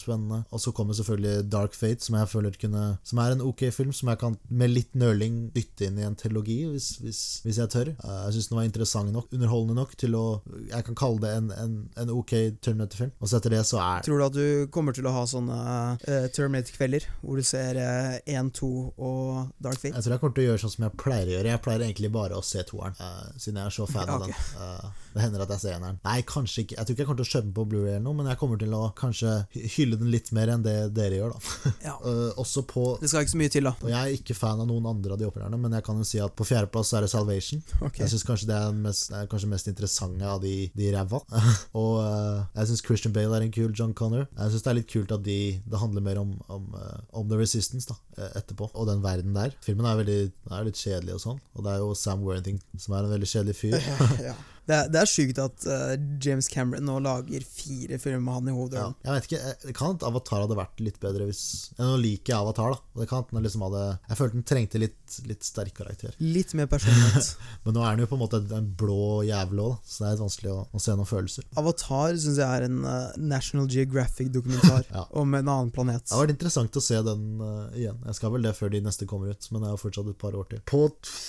spennende. Og så kommer selvfølgelig Dark Fate, som jeg føler kunne Som er en ok film, som jeg kan med litt nøling dytte inn i en teologi, hvis, hvis, hvis jeg tør. Eh, jeg syns den var interessant nok, underholdende nok, til å Jeg kan kalle det en, en, en ok Terminator-film. Og så etter det så er Tror du at du kommer til å ha sånne uh, Terminator-kvelder, hvor du ser uh, 1, 2 og Dark Fate? Jeg tror jeg kommer til å gjøre sånn som jeg pleier å gjøre. Jeg pleier egentlig bare å se toeren, uh, siden jeg er så fan Ja, av den. Eh, det hender at jeg ser eneren. Nei, kanskje ikke. Jeg tror ikke jeg kommer til å kjøpe den på Blu-ray eller noe, men jeg kommer til å kanskje hylle den litt mer enn det dere gjør, da. Ja. uh, også på Det skal ikke så mye til, da. Og jeg er ikke fan av noen andre av de opererne, men jeg kan jo si at på fjerdeplass er det Salvation. Ok. Jeg syns kanskje det er mest, er kanskje mest interessante av de, de ræva. og uh, jeg syns Christian Bale er en kul John Connor. Jeg syns det er litt kult at de, det handler mer om, om, uh, om The Resistance da, etterpå, og den verden der. Filmen er, veldig, er litt kjedelig og sånn, og det er jo Sam Worthington som er en veldig kjedelig fyr. ja. Det, er, det er sykt at uh, James Cameron nå lager fire filmer med han i Ja, jeg vet ikke, eh, Det kan at Avatar hadde vært litt bedre hvis Nå liker jeg Avatar, da. Det kan at den liksom hadde Jeg følte den trengte litt, litt sterk karakter. Litt mer personlighet. Men nå er den jo på en måte en blå jævel òg, så det er litt vanskelig å, å se noen følelser. Avatar syns jeg er en uh, National Geographic-dokumentar Ja. om en annen planet. Det har vært interessant å se den uh, igjen. Jeg skal vel det før de neste kommer ut, men det er jo fortsatt et par år til. På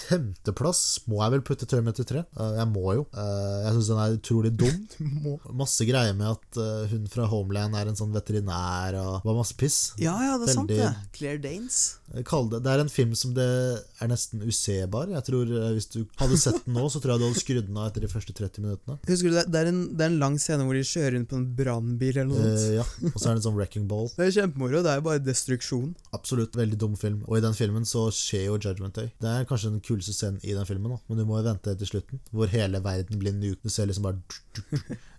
femteplass må jeg vel putte Terminator 3. Uh, jeg må jo. Eh, jeg syns den er utrolig dum. Masse greier med at eh, hun fra Homeland er en sånn veterinær og var masse piss. Ja, ja, det er sant, det. Claire Danes. Det, det er en film som det er nesten usebar. Jeg tror eh, Hvis du hadde sett den nå, så tror jeg du hadde skrudd den av etter de første 30 minuttene. Husker du det? Er en, det er en lang scene hvor de kjører rundt på en brannbil eller noe sånt. Eh, ja, Og så er det en sånn wrecking ball. Det er kjempemoro. Det er bare destruksjon. Absolutt veldig dum film. Og i den filmen så skjer jo Judgment Day. Det er kanskje den kuleste scenen i den filmen, da. men du må jo vente til slutten, hvor hele verden blir nuket. Du ser liksom bare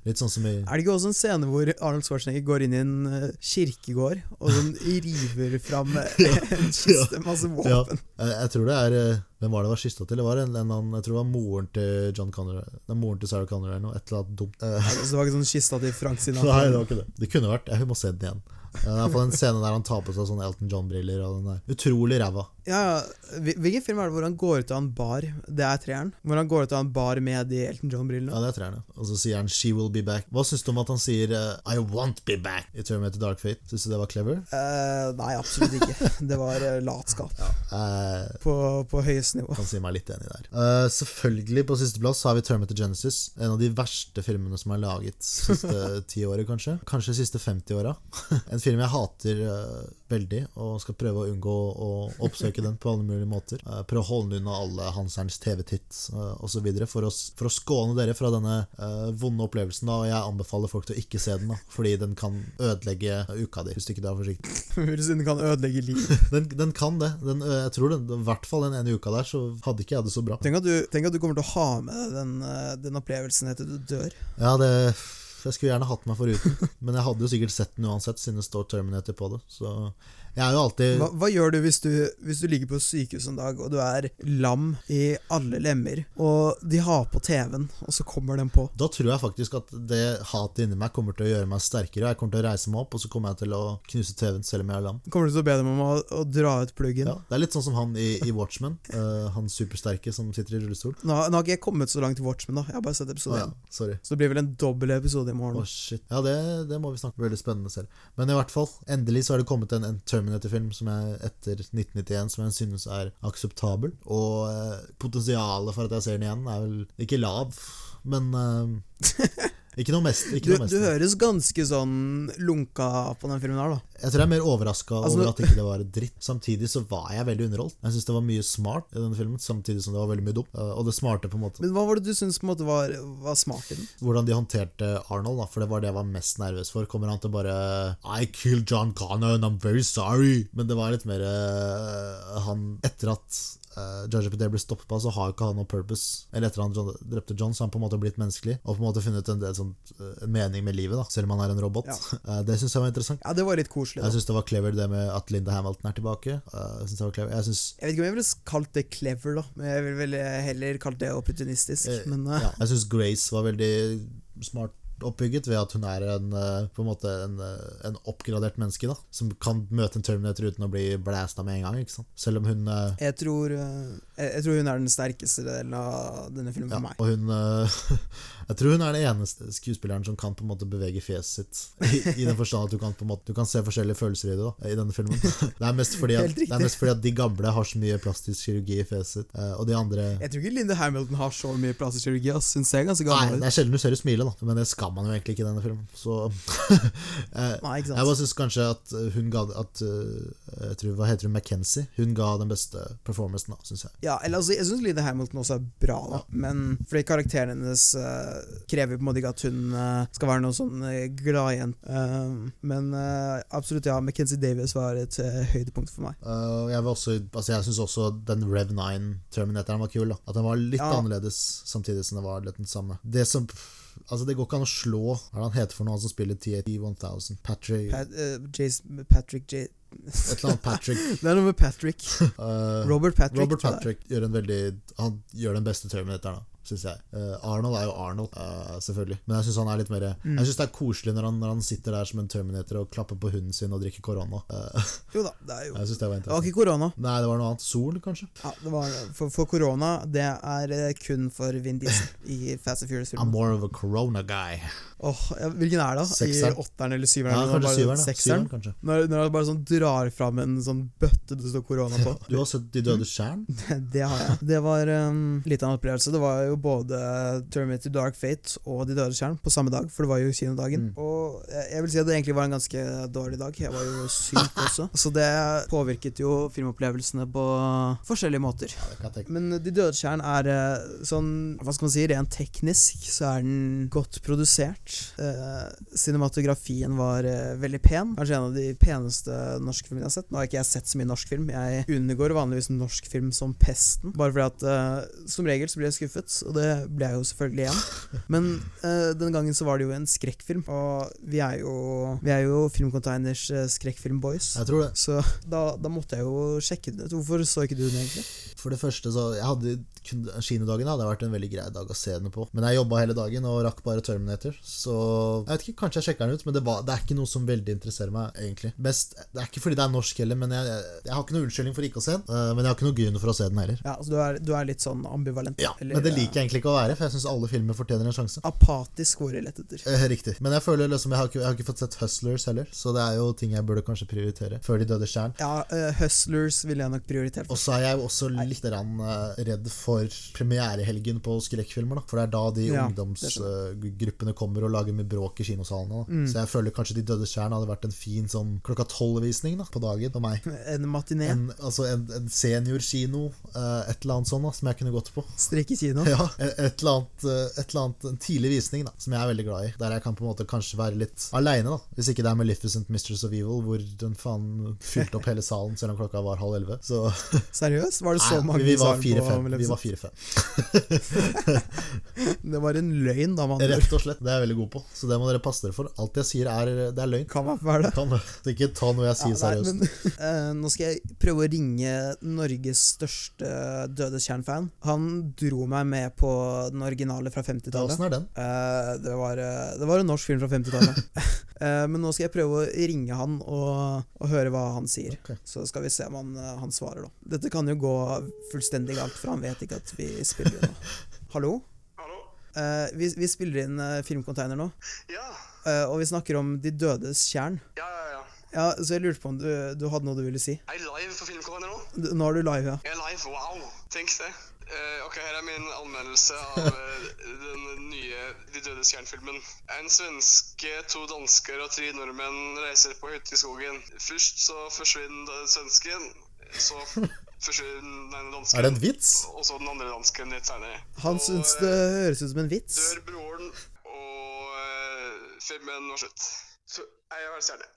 Litt sånn som i Er det ikke også en scene hvor Arnold Schwarzenegger går inn i en eh, kirkegård og sånn river fram eh, en kiste, masse Ja, våpen? jeg, jeg tror det er eh, Hvem var det var kista til? Det var en, en, annen- jeg tror det var moren til John Connor. Det er moren til Sarah Connery eller noe. Et eller annet dumt. Ja, det var ikke sånn kista til Frank Sinatra? Nei, det var ikke det. Det kunne vært. Jeg må se den igjen. Det er iallfall en scene der han tar på seg sånne Elton John-briller. Er utrolig ræva. Ja. Hvilken film er det hvor han går ut av en bar? Det er treeren. Hvor han går ut av en bar med de Elton John-brillene. Ja, det er treeren, ja. Og så sier han 'She will be back'. Hva syns du om at han sier uh, 'I won't be back' i Terminator Dark Fate? Syns du det var clever? Uh, nei, absolutt ikke. Det var uh, latskap Ja. på, på høyeste nivå. kan si meg litt enig der. Selvfølgelig, på sisteplass har vi Terminator Genesis. En av de verste filmene som er laget siste ti året, kanskje. Kanskje de siste 50 åra. en film jeg hater veldig, og skal prøve å unngå å oppsøke den på alle mulige måter. Eh, prøve å holde den unna alle Hanserns TV-titt uh, osv. For, å for å skåne dere fra denne uh, vonde opplevelsen. da Og jeg anbefaler folk til å ikke se den, da fordi den kan ødelegge uka di, hvis du ikke er forsiktig. Siden den kan ødelegge livet. Den, den kan det. Den, jeg tror den, I hvert fall den ene uka der, så hadde ikke jeg det så bra. Tenk at, du, tenk at du kommer til å ha med deg den, eh, den opplevelsen etter du dør. Ja, det Jeg skulle gjerne hatt meg foruten, men jeg hadde jo sikkert sett den uansett, siden det står Terminator på det. Så jeg er jo alltid Hva, hva gjør du hvis, du hvis du ligger på sykehus en dag, og du er lam i alle lemmer, og de har på TV-en, og så kommer den på? Da tror jeg faktisk at det hatet inni meg kommer til å gjøre meg sterkere. Jeg kommer til å reise meg opp, og så kommer jeg til å knuse TV-en selv om jeg er lam. Kommer du til å be dem om å, å dra ut pluggen? Ja, det er litt sånn som han i, i Watchmen. uh, han supersterke som sitter i rullestol. Nå, nå har ikke jeg kommet så langt til Watchmen, da. Jeg har bare sett episode ja, 1. sorry. Så det blir vel en dobbel episode i morgen. Oh, shit. Ja, det, det må vi snakke om. Veldig spennende selv. Men i hvert fall, endelig så har det kommet en, en Terminator-film som jeg etter 1991 som jeg synes er akseptabel. Og eh, potensialet for at jeg ser den igjen, er vel ikke lav, men uh, ikke noe mest. Ikke Du, noe mest. du høres ganske sånn lunka på den filmen her, da. Jeg tror jeg er mer overraska Altså, over at ikke det var dritt. Samtidig så var jeg veldig underholdt. Jeg syns det var mye smart i denne filmen, samtidig som det var veldig mye dumt. Eh, Og det smarte, på en måte. Men hva var det du syns var, var smart i den? Hvordan de håndterte Arnold, da, for det var det jeg var mest nervøs for. Kommer han til bare I killed John Connor and I'm very sorry. Men det var litt mer uh, han Etter at uh, Judge Peter blir stoppet, så har ikke han noe purpose. Eller etter han drepte John, så har han på en måte blitt menneskelig. Og på en måte funnet en, sånt, eh, en mening med livet, da selv om han er en robot. Ja. Uh, det syns jeg var interessant. Ja, det var litt koselig. Jeg da syns det var clever det med at Linda Hamilton er tilbake. Uh, Jeg synes det var clever Jeg synes Jeg vet ikke om jeg ville kalt det clever, da. Men jeg ville vel heller kalt det opportunistisk. Men ja, jeg synes Grace var veldig smart oppbygget ved at hun er en, eh, på en måte en, eh, en oppgradert menneske da som kan møte en Terminator uten å bli blæsta med en gang. Ikke sant? Selv om hun eh, jeg, tror, jeg, jeg tror hun er den sterkeste delen av denne filmen ja, for meg. og hun Jeg tror hun er den eneste skuespilleren som kan på en måte bevege fjeset sitt. I, i den forstand at du kan på en måte Du kan se forskjellige følelser i det da i denne filmen. Det er mest fordi at, det er mest fordi at de gamle har så mye plastisk kirurgi i fjeset eh, og de andre Jeg tror ikke Linda Hamilton har så mye plastisk kirurgi. ass. Hun ser ganske gammel ut. det er sjelden du ser henne smile, da. Men det skal man jo egentlig ikke i denne filmen. Så eh, Nei, Jeg bare syns kanskje at uh, hun ga at uh, jeg tror, Hva heter hun? McKenzie? Hun ga den beste performancen, da, syns jeg. Ja, eller altså, Jeg syns Linda Hamilton også er bra, da. Men fordi karakteren hennes eh, krever på en måte ikke at hun eh, skal være noe sånn uh, gladjente. Uh, men eh, absolutt, ja. McKenzie Davis var et eh, høydepunkt for meg. Jeg vil også, altså jeg syns også den Rev 9-terminatoren var kul. da At den var litt Ja. annerledes, samtidig som det var litt den samme. Det som Altså Det går ikke an å slå Hva er det han heter for noe, han som spiller TAT-1000? Patrick Pat, uh, Jason, Patrick J... Et eller annet Patrick. Det er noe med Patrick. Uh, Robert Patrick. Robert. Patrick gjør en veldig Han gjør den beste Terminatoren, syns jeg. Eh, Arnold er jo Arnold, eh, selvfølgelig. Men jeg syns han er litt mer Mm. Jeg synes det er koselig når han, når han sitter der som en Terminator og klapper på hunden sin og drikker korona. Eh, Jo da, det er jo jeg synes det var Det var ikke korona. Nei, det var noe annet. Sol, kanskje? Ja, det var, for, korona, det er kun for Vin Diesel i Fast and Furious-filmen. more of a corona guy. Oh, ja, hvilken er det? da? Sekseren. I åtteren eller syveren? Ja, kanskje syveren. Sekseren? Syveren, kanskje. Når, når han bare sånn drar fram en sånn bøtte det står korona på. Du har sett De døde stjern? Det har jeg. Det var um, litt av en opplevelse. Det var jo både Terminator Dark Fate og De døde stjern på samme dag, for det var jo kinodagen. Mm. Og jeg, jeg vil si at det egentlig var en ganske dårlig dag. Jeg var jo syk også. Så det påvirket jo filmopplevelsene på forskjellige måter. Ja. Men De døde stjern er eh, sånn Hva skal man si, rent teknisk så er den godt produsert. Eh, cinematografien var eh, veldig pen. Kanskje en av de peneste norske filmene jeg har sett. Nå har ikke jeg sett så mye norsk film. Jeg undergår vanligvis norsk film som pesten. Bare fordi at eh, som regel så blir jeg skuffet, og det ble jeg jo selvfølgelig igjen. Men uh, den gangen så var det jo en skrekkfilm, og vi er jo Vi er jo Filmcontainers uh, skrekkfilmboys. Jeg tror det. Så da, da måtte jeg jo sjekke den ut. Hvorfor så ikke du den egentlig? For det første så Jeg hadde Kinodagen hadde vært en veldig grei dag å se den på. Men jeg jobba hele dagen og rakk bare Terminator. Så jeg vet ikke, kanskje jeg sjekker den ut, men det, var, det er ikke noe som veldig interesserer meg, egentlig. Best, Det er ikke fordi det er norsk heller, men jeg, jeg har ikke noe unnskyldning for ikke å se den. eh, men jeg har ikke noe grunn for å se den heller. Ja, altså du er, du er litt sånn ambivalent. Ja, eller, Men det liker jeg egentlig ikke å være, for jeg syns alle filmer fortjener en sjanse. eh, Apatisk hvor jeg lett etter. Eh, Riktig. Men jeg føler liksom jeg har, ikke, jeg har ikke fått sett Hustlers heller, så det er jo ting jeg burde kanskje prioritere før De døde stjern. Ja, uh, Hustlers ville jeg nok prioritert. Og så er jeg jo også litt rann, uh, redd for premierehelgen på skrekkfilmer. da For det er da de Ja, ungdomsgruppene kommer og lager mye bråk i kinosalene. Mm. Så jeg føler kanskje De døde stjern hadde vært en fin sånn klokka tolv-visning på dagen for meg. En matiné. En, altså en, en seniorkino, uh, et eller annet sånt da som jeg kunne gått på. Strekk i kino. Ja, Ja, et eller annet, eh, et eller annet en tidlig visning da, som jeg er veldig glad i. Der jeg kan på en måte kanskje være litt aleine. Hvis ikke det er Maleficent Mistress of Evil, hvor den faen fylte opp hele salen selv om klokka var halv elleve. Så Seriøst? Var det så Nei, mange vi var fire-fem. Vi var fire-fem. Det var en løgn, da, man. Rett og slett. Det er jeg veldig god på. Så det må dere passe dere for. Alt jeg sier, er, det er løgn. Kan være det. Kan. Så ikke ta noe jeg sier Ja, nei, seriøst. men, uh, nå skal jeg prøve å ringe Norges største Dødeskjern-fan. Han dro meg med på den originale fra 50-tallet. Åssen er den? Eh, det, var, eh, det var en norsk film fra 50-tallet. uh, men nå skal jeg prøve å ringe han og, og høre hva han sier. Okay. Så skal vi se om han, eh, han svarer, da. Dette kan jo gå fullstendig galt, for han vet ikke at vi spiller inn nå. Hallo? Hallo? Uh, vi, vi spiller inn uh, Filmcontainer nå, Ja. eh, og vi snakker om De dødes tjern. Ja, ja, ja. Ja, Så jeg lurte på om du, du hadde noe du ville si? Jeg er live på Filmcontainer nå. Nå er du live, ja. Jeg er live, wow. Tenk det. Eh, ok, her er min anmeldelse av uh, den nye De døde stjernefilmen. En svenske, to dansker og tre nordmenn reiser på hytte i skogen. Først så forsvinner svensken, så forsvinner den dansken. Er det en vits? Og så den andre dansken litt senere. Han syns eh, det høres ut som en vits. Dør broren, og uh, filmen var slutt. Så jeg er stjerne.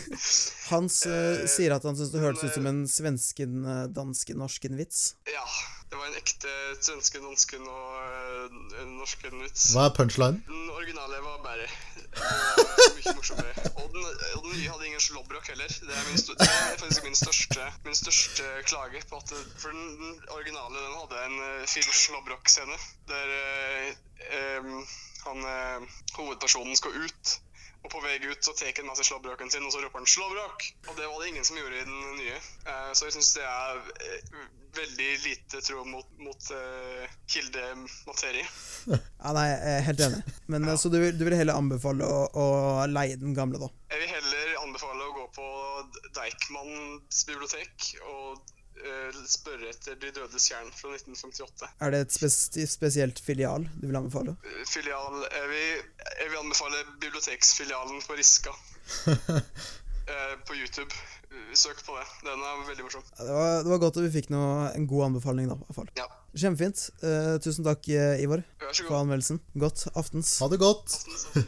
Hans Eh, sier at han syns det hørtes ut som en eh, dansken, norsken vits. Ja. Det var en ekte svensken, dansken og uh, norsken vits. Hva er punchline? Den originale var bare uh, mye morsommere. Og den, og den nye hadde ingen slåbrok heller. Det er, min, det er faktisk min største, min største klage. på at det, For den, den originale den hadde en uh, fin slåbrok-scene der em, han, hovedpersonen skal ut. Og på vei ut så tar han med seg slåbroken sin, og så roper han 'slåbrok'! Og det var det ingen som gjorde i den nye. Eh, så jeg syns det er eh, veldig lite tro mot, mot eh, kildematerie. Ja, nei, jeg er helt enig. Men ja. Så du, du vil heller anbefale å, å leie den gamle, da? Jeg vil heller anbefale å gå på Deichmans bibliotek og spørre etter De dødes tjern fra 1958. Er det et spes spesielt filial du vil anbefale? Eh, Filial Jeg vil, jeg vil anbefale biblioteksfilialen på Riska. Eh, på YouTube. Eh, Søk på det. Den er veldig morsom. Det, var, det var godt at vi fikk noe, en god anbefaling, da. i hvert fall. Ja. Kjempefint. Uh, tusen takk, eh, Ivar, for anmeldelsen. Godt aftens. Ha det godt!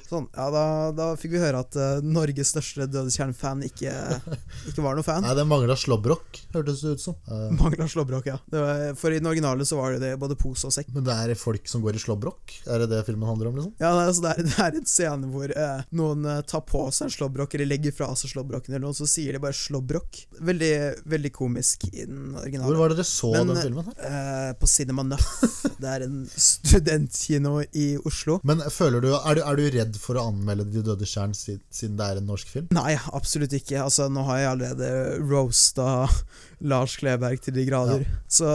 Sånn, ja, da, da fikk vi høre at uh, Norges største Dødeskjern-fan ikke, ikke var noe fan. Nei, det mangla slåbrok, hørtes det ut som. Uh. Mangla slåbrok, ja. Det var, for i den originale så var det det både pose og sekk. Men det er folk som går i slåbrok? Er det det filmen handler om, liksom? Ja, det, altså det, er, det er en scene hvor uh, noen tar på seg en slåbrok, eller legger fra seg slåbroken, eller noe, så sier de bare 'slåbrok'. Veldig, veldig komisk i den originale. Hvor var det dere så Men, den filmen her? Eh, på Cinema Nuff. Det er en studentkino i Oslo. Men føler du, er, du, er du redd for å anmelde De døde stjern siden, siden det er en norsk film? Nei, absolutt ikke. Altså, nå har jeg allerede roasta Lars Kleberg til de grader. Så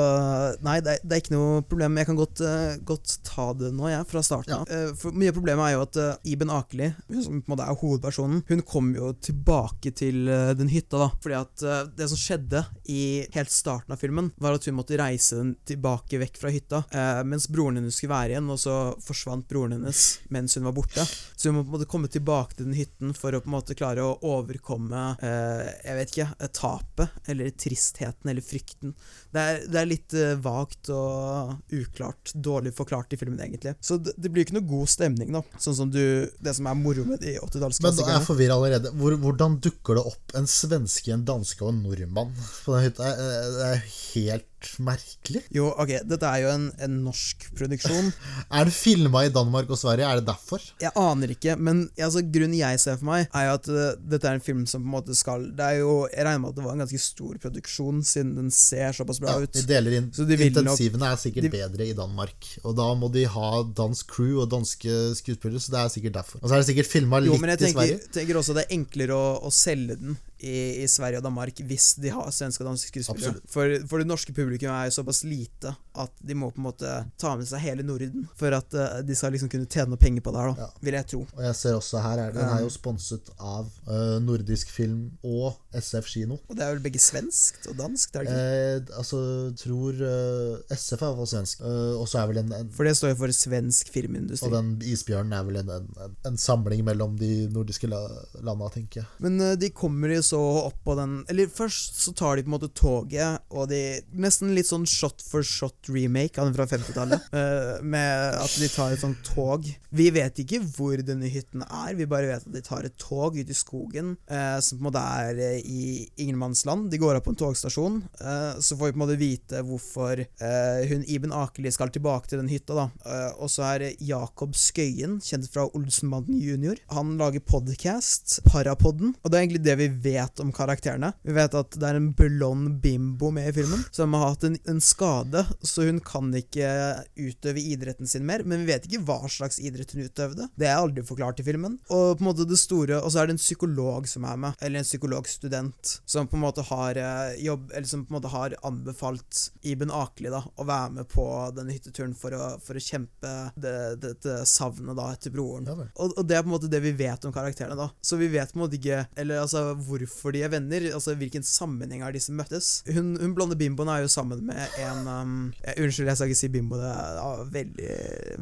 nei, det er, det er ikke noe problem. Jeg kan godt, uh, godt ta det nå, jeg, fra starten av. Ja. Uh, mye av problemet er jo at uh, Iben Akeli, som på en måte er hovedpersonen, hun kom jo tilbake til den hytta, da. Fordi at det som skjedde i helt starten av filmen, var at hun måtte reise den tilbake vekk fra hytta, mens broren hennes skulle være igjen, og så forsvant broren hennes mens hun var borte. Så hun må på en måte komme tilbake til den hytten for å på en måte klare å overkomme Jeg vet ikke tapet, eller tristheten, eller frykten. Det er, det er litt uh, vagt og uklart, dårlig forklart i filmen, egentlig. Så det, det blir ikke noe god stemning, da. Sånn som du Det som er moro med de Men da er jeg 80-tallsklassikerne. forvirra allerede. Hvor, hvordan dukker det opp en svenske, en danske og en nordmann på den hytta? Det er helt merkelig. Jo, ok, dette er jo en, en norsk produksjon. Er det filma i Danmark og Sverige? Er det derfor? Jeg aner ikke, men altså, grunnen jeg ser for meg, er jo at uh, dette er en film som på en måte skal Det er jo Jeg regner med at det var en ganske stor produksjon, siden den ser såpass bra Ja, ut. de deler inn de Intensivene nok- er sikkert de- bedre i Danmark. Og da må de ha dansk crew og danske skuespillere, så det er sikkert derfor. Og så er det sikkert filma Jo, litt men jeg i tenker, Sverige. tenker også det er enklere å, å selge den i, i Sverige og Danmark hvis de har svenske og danske skuespillere. For, for det norske publikum er jo såpass lite at de må på en måte ta med seg hele Norden for at uh, de skal liksom kunne tjene noe penger på det her, da, Ja. vil jeg tro. Og jeg ser også her, er den er jo sponset av uh, Nordisk Film og SF Kino. Og det er vel begge svenskt og danskt, er det ikke? Eh, altså, tror uh, SF er i hvert svensk. Eh, og så er vel en, en For det står jo for svensk filmindustri. Og den isbjørnen er vel en, en, en, samling mellom de nordiske la, landa, tenker jeg. Men eh, de kommer jo så opp på den Eller først så tar de på en måte toget, og de Nesten litt sånn shot for shot remake av den fra 50-tallet. eh, med at de tar et sånt tog. Vi vet ikke hvor denne hytten er, vi bare vet at de tar et tog ut i skogen, eh, som på en måte er eh, i ingenmannsland. De går av på en togstasjon, eh, så får vi på en måte vite hvorfor eh, hun Iben Akeli skal tilbake til den hytta, da. Eh, og så er Jakob Skøyen, kjent fra Olsenbanden junior. Han lager podcast, Parapodden, og det er egentlig det vi vet om karakterene. Vi vet at det er en blond bimbo med i filmen, som har hatt en, en skade, så hun kan ikke utøve idretten sin mer, men vi vet ikke hva slags idrett hun utøvde. Det er aldri forklart i filmen. Og på en måte det store Og så er det en psykolog som er med, eller en psykologstudent, som på en måte har eh, jobb Eller som på en måte har anbefalt Iben Akeli da å være med på denne hytteturen for å, for å kjempe det- det savnet da etter broren. Ja. Og, og det er på en måte det vi vet om karakterene, da. Så vi vet på en måte ikke Eller altså hvorfor de er venner, altså hvilken sammenheng har disse møttes. Hun, hun blonde bimboen er jo sammen med en um, jeg, Unnskyld, jeg skal ikke si bimbo, det er veldig,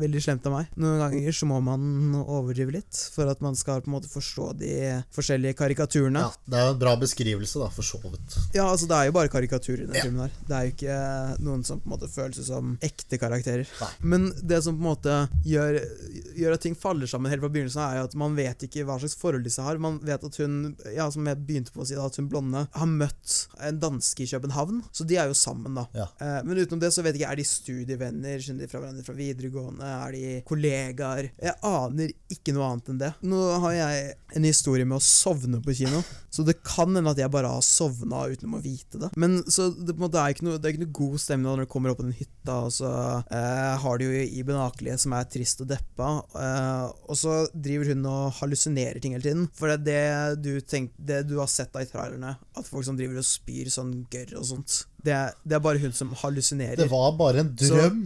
veldig slemt av meg. Noen ganger så må man overdrive litt for at man skal på en måte forstå de forskjellige karikaturene. Ja, det er jo en bra beskrivelse, da, for så vidt. Ja, altså det er jo bare karikaturer i den Ja. filmen her. Det er jo ikke noen som på en måte føles som ekte karakterer. Nei. Men det som på en måte gjør, gjør at ting faller sammen helt fra begynnelsen, er jo at man vet ikke hva slags forhold disse har. Man vet at hun, ja, som jeg begynte på å si, da, at hun blonde har møtt en danske i København, så de er jo sammen, da. Ja. Eh, men utenom det så vet jeg ikke, er de studievenner, skjønner de fra hverandre fra videregående, er de kollegaer? Jeg aner ikke noe annet enn det. Nå har jeg en historie med å sovne på kino, så det kan hende at jeg bare har sovna uten å vite det. Men så det, måte er noe, det er ikke noe god stemning når du kommer opp på den hytta, og så eh, har du jo Iben Akelie som er trist og deppa, eh, og så driver hun og hallusinerer ting hele tiden. For det det du, tenk, det du har sett da i trailerne, at folk som driver og spyr sånn gørr og sånt, det er, det er bare hun som hallusinerer. Det var bare en drøm.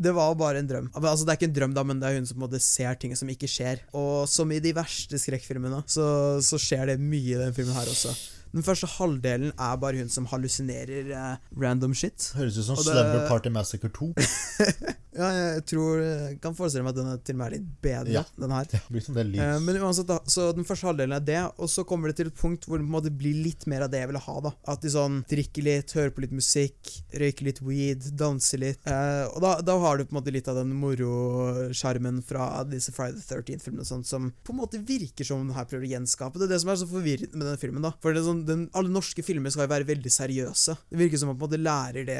Det var bare en drøm. Altså, det er ikke en drøm, da, men det er hun som måte ser ting som ikke skjer. Og som i de verste skrekkfilmene, så, så skjer det mye i den filmen her også. Den første halvdelen er bare hun som hallusinerer eh, random shit. Høres ut som det- Slumber Party Massacre 2. Ja, jeg tror jeg kan forestille meg at den er til og med er litt bedre, Ja. den her. Det blir sånn det Eh, lys. men uansett da, så Den første halvdelen er det, og så kommer det til et punkt hvor det på en måte blir litt mer av det jeg ville ha. da At de sånn drikker litt, hører på litt musikk, røyker litt weed, danser litt. Eh, og da, da har du på en måte litt av den morosjarmen fra disse Friday the 13th-filmene sånn, som på en måte virker som den her prøver å gjenskape. Det er det som er så forvirrende med denne filmen. da For det sånn, den, Alle norske filmer skal jo være veldig seriøse. Det virker som man på en måte lærer det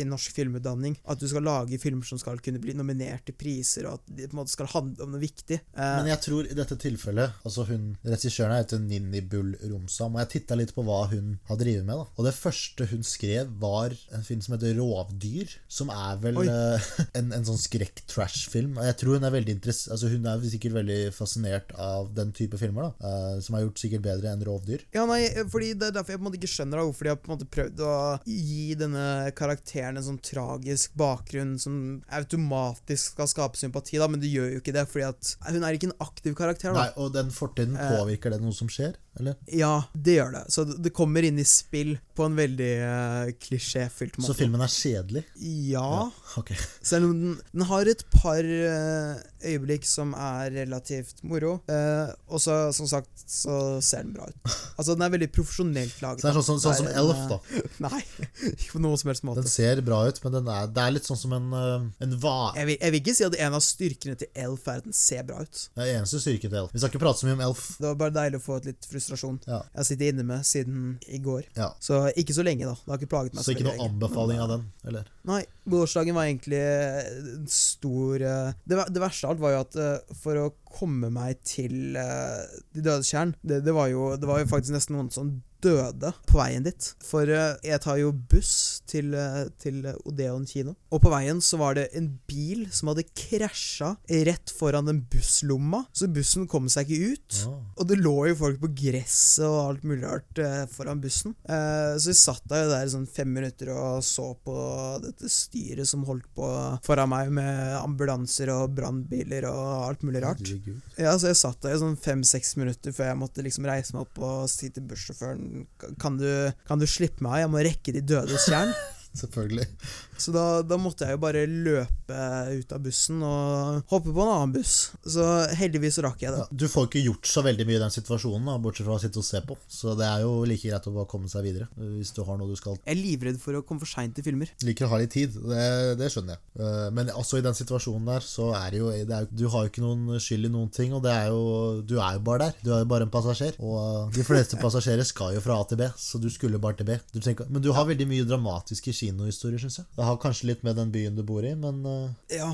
i norsk filmutdanning. At du skal lage filmer som skal kunne bli nominert til priser, og at de på en måte skal handle om noe viktig. Eh, Men jeg tror i dette tilfellet Altså hun, Regissøren heter Ninni Bull Romsam, og jeg titta litt på hva hun har drevet med. da Og det første hun skrev, var en film som heter Rovdyr. Som er vel eh, en, en sånn skrekk-trash-film. Og jeg tror hun er veldig interessert Altså hun er sikkert veldig fascinert av den type filmer, da uh, som har gjort sikkert bedre enn Rovdyr. Ja, nei, fordi Det er derfor jeg på en måte ikke skjønner da, hvorfor de har på en måte prøvd å gi denne karakteren en sånn tragisk bakgrunn som automatisk skal skape sympati, da, men det gjør jo ikke det, fordi at hun er ikke en aktiv karakter. da Nei, Og den fortiden, Eh. påvirker det noe som skjer? Eller? Ja, det gjør det. Så det kommer inn i spill på en veldig uh, klisjéfylt måte. Så filmen er kjedelig? Ja, Ok. selv om den, den har et par uh, øyeblikk som er relativt moro. Uh, og så, som sagt, så ser den bra ut. Altså, den er veldig profesjonelt laget. Så det er sånn, sånn, sånn som Elf, da. Nei, ikke på noen som helst måte. Den ser bra ut, men den er, det er litt sånn som en, en va... Jeg jeg vil ikke si at en av styrkene til Elf er at den ser bra ut. Det er eneste styrken til Elf. Vi skal ikke prate så mye om Elf. Det var bare deilig å få et litt frustrasjon. Ja. Jeg har sittet inne med siden i går. Ja. Så ikke så lenge, da. Det har ikke plaget meg Så ikke noen noe anbefaling av den? Eller? Nei, gårsdagen var egentlig en stor eh, det, det verste av alt var jo at eh, for å komme meg til uh, De dødes tjern, det, det, var jo, det var jo faktisk nesten noen som døde på veien dit. For eh, jeg tar jo buss til, eh, til Odeon kino, og på veien så var det en bil som hadde krasja rett foran den busslomma, så bussen kom seg ikke ut. Ja. Og det lå jo folk på gresset og alt mulig rart eh, foran bussen. Så vi satt der, der sånn fem minutter og så på dette styret som holdt på foran meg med ambulanser og brannbiler og alt mulig rart. Ja, så jeg satt der i sånn fem-seks minutter før jeg måtte liksom reise meg opp og si til bussjåføren Kan du, kan du slippe meg av? Jeg må rekke de dødes tjern. Selvfølgelig. Så da, da måtte jeg jo bare løpe ut av bussen og hoppe på en annen buss. Så heldigvis rakk jeg det. Du får ikke gjort så veldig mye i den situasjonen, da, bortsett fra å sitte og se på. Så det er jo like greit å bare komme seg videre, hvis du har noe du skal Jeg er livredd for å komme for seint til filmer. Liker å ha litt tid, det, det skjønner jeg. Eh, Men også i den situasjonen der, så er det jo, det er, Du har jo ikke noen skyld i noen ting, og det er jo Du er jo bare der. Du er jo bare en passasjer. Og eh, de fleste passasjerer skal jo fra A til B, så du skulle bare til B. Du tenker, men du har veldig mye dramatiske kinohistorier, syns jeg. Det har kanskje litt med den byen du bor i, men eh, Ja,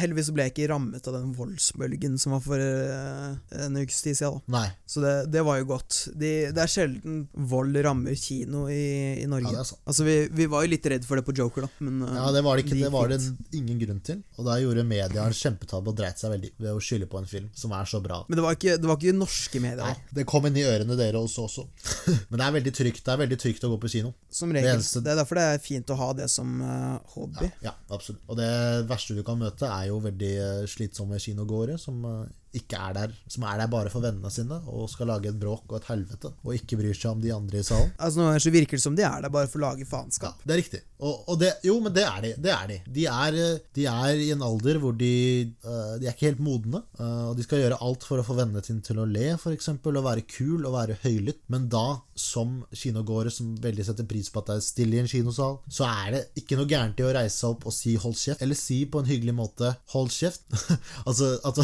Heldigvis ble jeg ikke rammet av den voldsbølgen som var for eh, en ukes tid siden. Da. nei. Så det, det var jo godt. De, det er sjelden vold rammer kino i, i Norge. Ja, det er sant. Altså, vi, vi var jo litt redd for det på Joker, da. Men eh, Ja, det var det ikke. Det var det ingen grunn til. Og da gjorde media en kjempetabbe og dreit seg veldig ved å skylde på en film som er så bra. Men det var ikke, det var ikke norske medier. Nei, det kom inn i ørene dere også. også. Men det er veldig trygt Det er veldig trygt å gå på kino. Som Det regel. Det, eneste- er derfor det er fint å ha det som eh, hobby. Ja, absolutt. Og det verste du kan møte, er jo veldig eh, slitsomme kinogåere som eh, ikke er der Som er der bare for vennene sine og skal lage et bråk og et helvete, og ikke bryr seg om de andre i salen. Altså Noen ganger så virker det som de er der bare for å lage Ja, det er riktig. Og, og det, jo, men det er de. Det er de. De er, eh, de er i en alder hvor de eh, De er ikke helt modne. eh, og de skal gjøre alt for å få vennene sine til å le, f.eks., og være kul og være høylytt. Men da, som kinogåere som veldig setter pris på at det er stille i en kinosal, så er det ikke noe gærent i å reise seg opp og si 'hold kjeft', eller si på en hyggelig måte 'hold kjeft'. altså at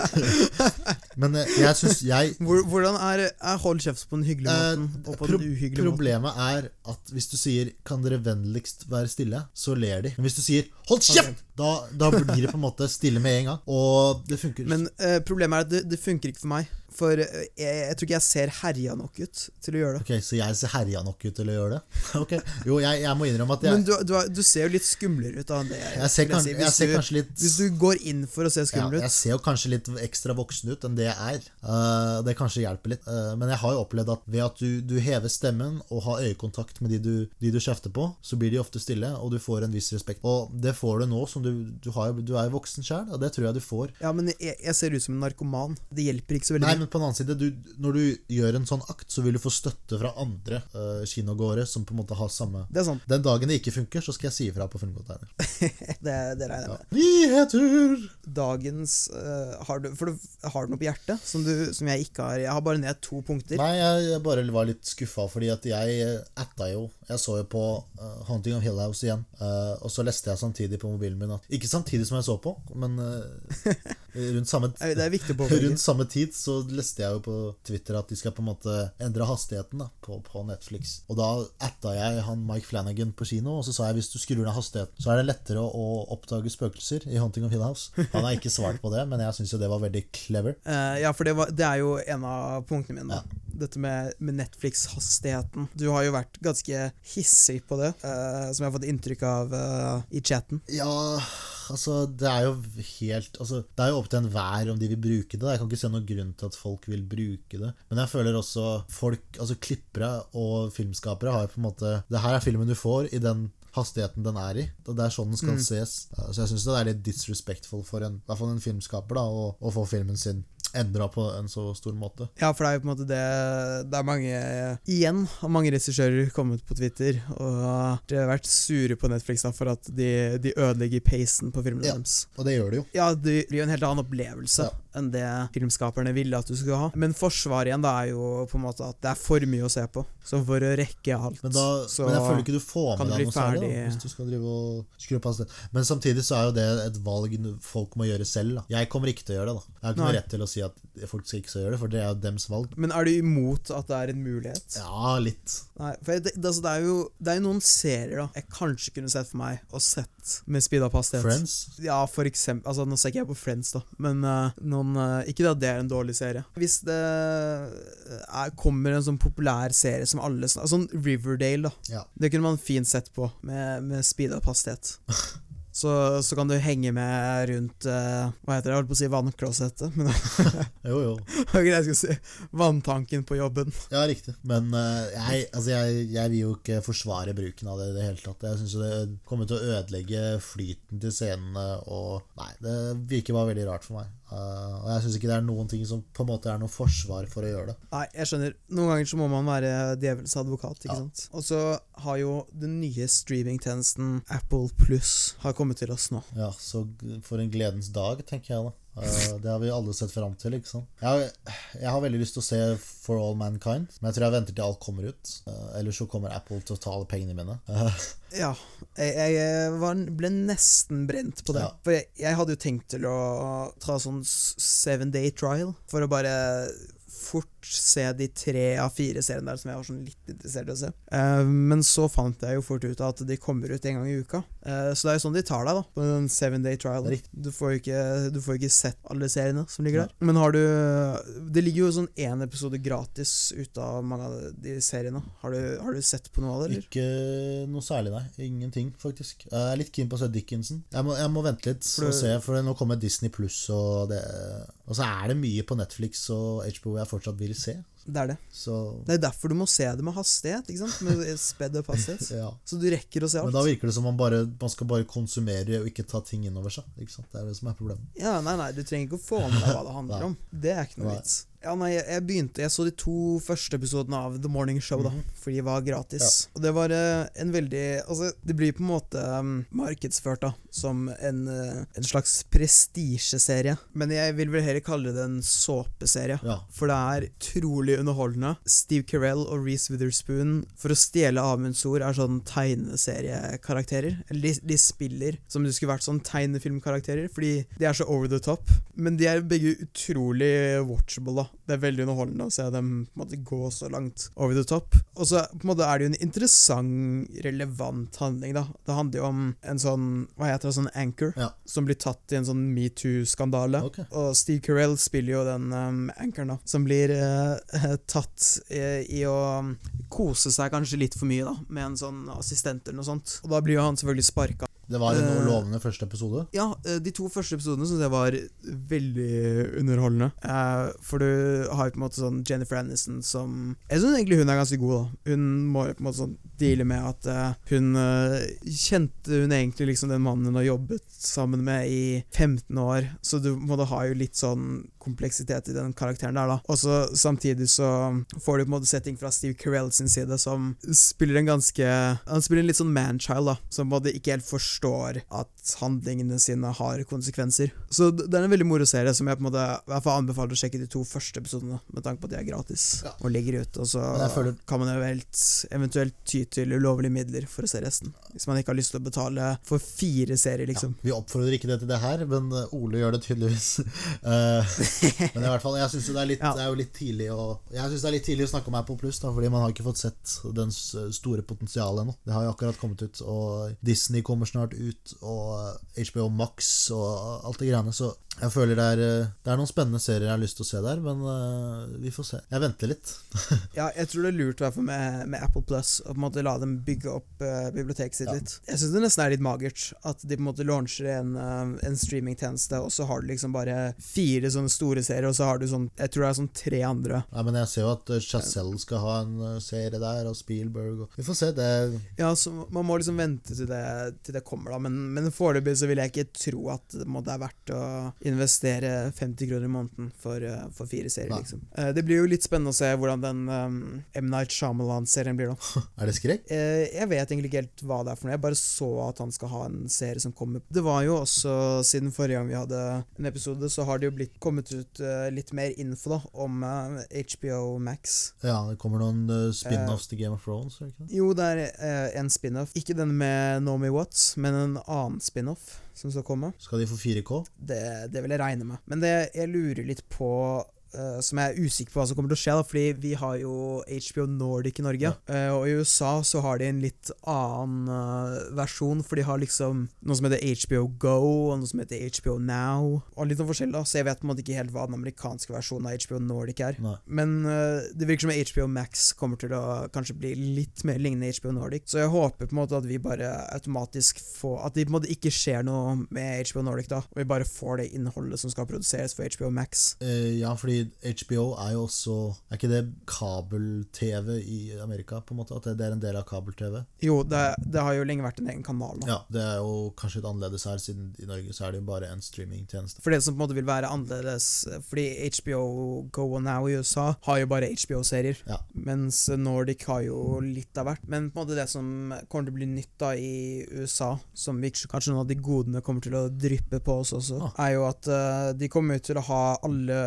Men eh, jeg syns jeg hvordan er, er hold kjeft på den hyggelige Eh, måten og på pro- den uhyggelige måten? Problemet er at hvis du sier 'kan dere vennligst være stille', så ler de. Men hvis du sier 'hold kjeft', da, da blir det på en måte stille med en gang. Og det funker. Men eh, problemet er at det, det funker ikke for meg. For eh, jeg, jeg tror ikke jeg ser herja nok ut til å gjøre det. Ok, Så jeg ser herja nok ut til å gjøre det? Ok, Jo, jeg, jeg må innrømme at jeg, Men du, du, du ser jo litt skumlere ut av det. jeg, ser, kan, si. jeg Hvis ser du- kanskje litt Hvis du går inn for å se ja, ut jeg ser jo kanskje litt ekstra voksen ut enn det jeg er. Uh, det kanskje hjelper litt. Uh, men jeg har jo opplevd at ved at du, du hever stemmen og har øyekontakt med de du, de du kjefter på, så blir de ofte stille, og du får en viss respekt. Og det får du nå som du, du, har, du er voksen sjøl, og det tror jeg du får. Ja, men jeg, jeg ser ut som en narkoman. Det hjelper ikke så veldig Nei. Men på den annen side, du, når du gjør en sånn akt, så vil du få støtte fra andre uh, kinogåere som på en måte har samme Det er sant. Den dagen det ikke funker, så skal jeg si ifra på Filmkonteiner. Det, det regner jeg med. Nyheter! Dagens uh, har, du, for du, har du noe på hjertet som, du, som jeg ikke har? Jeg har bare ned to punkter. Nei, jeg, jeg bare var litt skuffa, fordi at jeg eh, atta jo Jeg så jo på uh, Haunting of Hill House igjen, uh, og så leste jeg samtidig på mobilen min at Ikke samtidig som jeg så på, men rundt samme. Rundt samme tid så leste jeg jo på Twitter at de skal på en måte endre hastigheten da, på, på Netflix. Og da atta jeg han Mike Flanagan på kino, og så sa jeg hvis du skrur ned hastigheten, så er det lettere å, å oppdage spøkelser i Haunting of Hill House. Han har ikke svart på det, men jeg syns jo det var veldig clever. Uh, ja, for det, var, det er jo en av punktene mine. Ja. Dette med, med Netflix-hastigheten. Du har jo vært ganske hissig på det, uh, som jeg har fått inntrykk av uh, i chatten. Ja, altså det er jo helt altså, Det er jo opp til enhver om de vil bruke det. Jeg kan ikke se noen grunn til at folk vil bruke det. Men jeg føler også folk, altså klippere og filmskapere har på en måte Det her er filmen du får i den hastigheten den er i. Det er sånn den skal ses. Så jeg syns det er litt disrespectful for en, i hvert fall en filmskaper da, å, å få filmen sin endra på en så stor måte. Ja, for det er jo på en måte det Det er mange Igjen har mange regissører kommet på Twitter og de har vært sure på Netflix da, for at de, de ødelegger pacen på filmene Ja. deres. Og det gjør de jo. Ja, det blir jo en helt annen opplevelse Ja. enn det filmskaperne ville at du skulle ha. Men forsvaret igjen da er jo på en måte at det er for mye å se på. Så for å rekke alt, Men, da, men jeg føler ikke du får med deg noe særlig hvis du skal drive og skru på sted. Men samtidig så er jo det et valg folk må gjøre selv. Da. Jeg kommer ikke til å gjøre det. da Jeg har ikke noe rett til å si at folk skal ikke skal gjøre det, for det er jo dems valg. Men er du imot at det er en mulighet? Ja, litt. Nei, for det, det, altså, det, er jo, det er jo noen serier da jeg kanskje kunne sett for meg og sett med speed up hastighet. Friends. Ja, for eksempel Altså, nå ser ikke jeg på Friends, da, men uh, noen uh, Ikke at det er en dårlig serie. Hvis det er, kommer en sånn populær serie som alle Sånn Sånn Riverdale, da. Ja. Det kunne man fint sett på med, med speed up hastighet. så, så kan du henge med rundt uh, Hva heter det? Jeg holdt på å si vannklosettet, men Jo, jo. det jeg si. Vanntanken på jobben. Ja, riktig. Men uh, jeg, altså jeg, jeg vil jo ikke forsvare bruken av det i det hele tatt. Jeg syns det kommer til å ødelegge flyten til scenene og Nei, det virker bare veldig rart for meg. Uh, og jeg syns ikke det er noen ting som på en måte er noe forsvar for å gjøre det. Nei, jeg skjønner. Noen ganger så må man være djevelens advokat, ikke Ja. sant. Og så har jo den nye streamingtjenesten Apple Pluss har kommet til oss nå. Ja, så for en gledens dag, tenker jeg da. Eh, det har vi alle sett fram til, sant. Jeg har, jeg har veldig lyst til å se For All Mankind, men jeg tror jeg venter til alt kommer ut. Uh, ellers så kommer Apple til å ta alle pengene mine. Eh, Ja, jeg, jeg var, ble nesten brent på det. Ja. For jeg, jeg hadde jo tenkt til å ta sånn seven day trial, for å bare fort se de tre av fire seriene der som jeg var sånn litt interessert i å se. Uh, men så fant jeg jo fort ut at de kommer ut en gang i uka. Uh, så det er jo sånn de tar deg, da, på en seven day trial. Du får jo ikke, du får ikke sett alle seriene som ligger der. Men har du Det ligger jo sånn én episode gratis ut av mange av de seriene. Har du, har du sett på noe av det, eller? Ikke noe særlig, nei. Ingenting, faktisk. Jeg er litt keen på å se Dickinson. Jeg må, jeg må vente litt For og se, for nå kommer Disney pluss, og Og så er det mye på Netflix og HBO jeg fortsatt vil se. Det er det. Så Det er derfor du må se det med hastighet. ikke sant? Med sped up hastighet. ja. Så du rekker å se alt. Men da virker det som man, bare, man skal bare konsumere og ikke ta ting innover seg. Ikke sant? Det er det som er problemet. Ja, Nei, nei, du trenger ikke å få med deg hva det handler om. Det er ikke noe vits. Ja, nei, jeg, begynte Jeg så de to første episodene av The Morning Show, da. Mhm. Fordi de var gratis. Og det var eh, en veldig Altså, det blir på en måte um, markedsført da som en, uh, en slags prestisjeserie. Men jeg vil vel heller kalle det en såpeserie. Ja. For det er utrolig underholdende. Steve Carell og Reece Witherspoon, for å stjele Amunds ord, er sånn tegneseriekarakterer. Eller de, de spiller som om de skulle vært sånn tegnefilmkarakterer, fordi de er så over the top. Men de er begge utrolig watchable, da. Det er veldig underholdende å se dem på en måte gå så langt over the top. Og så på en måte er det jo en interessant, relevant handling, da. Det handler jo om en sånn, hva heter det, sånn anchor, Ja. som blir tatt i en sånn metoo-skandale. Okay. Og Steve Carell spiller jo den um, anchoren, da, som blir uh, tatt i, i å um, kose seg kanskje litt for mye, da, med en sånn assistent eller noe sånt. Og da blir jo han selvfølgelig sparka. Det var en uh, lovende første episode. Ja, eh, de to første episodene syns jeg var veldig underholdende. Uh, for du har jo på en måte sånn Jennifer Aniston som Jeg syns egentlig hun er ganske god, da. Hun må jo på en måte sånn deale med at uh, hun Kjente hun egentlig liksom den mannen hun har jobbet sammen med i 15 år, så du må da ha jo litt sånn kompleksitet i den karakteren der, da. Og så samtidig så får du på en måte setting fra Steve Carell sin side, som spiller en ganske Han spiller en litt sånn manchild, da, som på en måte ikke helt forstår at handlingene sine har konsekvenser. Så det er en veldig moro serie som jeg på en måte i hvert fall anbefaler å sjekke de to første episodene, med tanke på at de er gratis Ja. og ligger ute. Og så føler- kan man eventuelt, eventuelt ty til ulovlige midler for å se resten. Hvis man ikke har lyst til å betale for fire serier, liksom. Vi oppfordrer ikke det til det her, men eh, Ole gjør det tydeligvis. Eh, men i hvert fall, jeg syns det, Ja. det er jo litt tidlig å Jeg synes det er litt tidlig å snakke om Apple Pluss, fordi man har ikke fått sett den store potensialet ennå. Det har jo akkurat kommet ut, og Disney kommer snart ut, og HBO Max og alt det greiene, så jeg føler det er, eh, det er noen spennende serier jeg har lyst til å se der, men uh, vi får se. Jeg venter litt. Ja, jeg tror det er lurt i med, med Apple Plus å på en måte la dem bygge opp uh, biblioteket sitt Ja. litt. Jeg syns det nesten er litt magert at de på en måte launcher en, uh, en streamingtjeneste, og så har du liksom bare fire sånne store serier, og så har du sånn Jeg tror det er sånn tre andre. Nei, men jeg ser jo at Chazelle skal ha en serie der, og Spielberg og Vi får se. Det Ja, så Man må liksom vente til det, til det kommer, da, men, men foreløpig så vil jeg ikke tro at det er verdt å investere 50 kroner i måneden for, eh, for fire serier, liksom. Eh, det blir jo litt spennende å se hvordan den um, M. Night Shyamalan-serien blir, da. Er det skrekk? Jeg vet egentlig ikke helt hva det er for noe. Jeg bare så at han skal ha en serie som kommer. Det var jo også, siden forrige gang vi hadde en episode, så har det jo blitt kommet ut litt mer info da om HBO Max. Ja, det kommer noen uh, spin-offs til Game of Thrones, ikke det? Jo, det er en spin-off. Ikke den med Nomi Watts, men en annen spin-off som skal komme. Skal de få 4K? Det, det vil jeg regne med. Men det jeg lurer litt på eh, som jeg er usikker på hva som kommer til å skje, da, fordi vi har jo HBO Nordic i Norge. Eh, og i USA så har de en litt annen uh, versjon, for de har liksom noe som heter HBO Go, og noe som heter HBO Now, og litt noe forskjell, da, så jeg vet på en måte ikke helt hva den amerikanske versjonen av HBO Nordic er. Nei. Men det virker som HBO Max kommer til å kanskje bli litt mer lignende HBO Nordic, så jeg håper på en måte at vi bare automatisk får At det på en måte ikke skjer noe med HBO Nordic, da, og vi bare får det innholdet som skal produseres for HBO Max. Ja, fordi HBO er jo også Er ikke det kabel-TV i Amerika, på en måte? At det, det er en del av kabel-TV? Jo, det, det har jo lenge vært en egen kanal nå. Ja, det er jo kanskje litt annerledes her, siden i Norge så er det jo bare en streamingtjeneste. For det som på en måte vil være annerledes Fordi HBO Go og Now i USA har jo bare HBO-serier. Ja. Mens Nordic har jo litt av hvert. Men på en måte det som kommer til å bli nytt da i USA, som kanskje noen av de godene kommer til å dryppe på oss også, Ah. er jo at uh, de kommer ut til å ha alle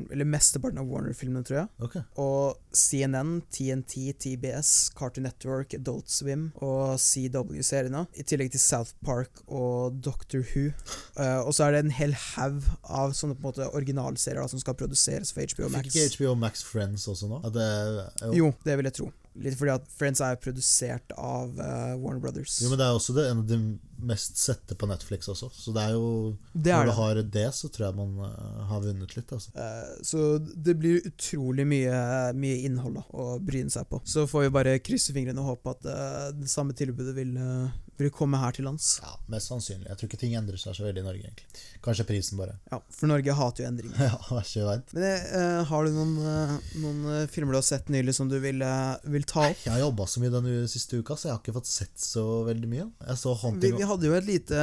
Warner Eller mesteparten av Warner-filmene, tror jeg. Okay. Og CNN, TNT, TBS, Cartoon Network, Adult Swim og CW-seriene. I tillegg til South Park og Doctor Who. Uh, og så er det en hel haug av sånne på en måte originalserier da, som skal produseres for HBO Max. Fikk ikke HBO Max Friends også nå? Det jo, Jo, det vil jeg tro. Litt fordi at Friends er produsert av uh, Warner Brothers. jo, men det er også det, en av de mest sette på Netflix også. Så det er jo det er Når du har det, så tror jeg man uh, har vunnet litt, altså. Uh, så det blir utrolig mye, mye innhold da, å bryne seg på. Så får vi bare krysse fingrene og håpe at uh, det samme tilbudet vil, vil komme her til lands. Ja, mest sannsynlig. Jeg tror ikke ting endrer seg så veldig i Norge, egentlig. Kanskje prisen, bare. Ja, For Norge hater jo endringer. Ja, vær så verden. Men eh, har du noen, noen filmer du har sett nylig som du vil, vil ta opp? Jeg har jobba så mye den siste uka, så jeg har ikke fått sett så veldig mye. Jeg så Vi, Haunting vi hadde jo et lite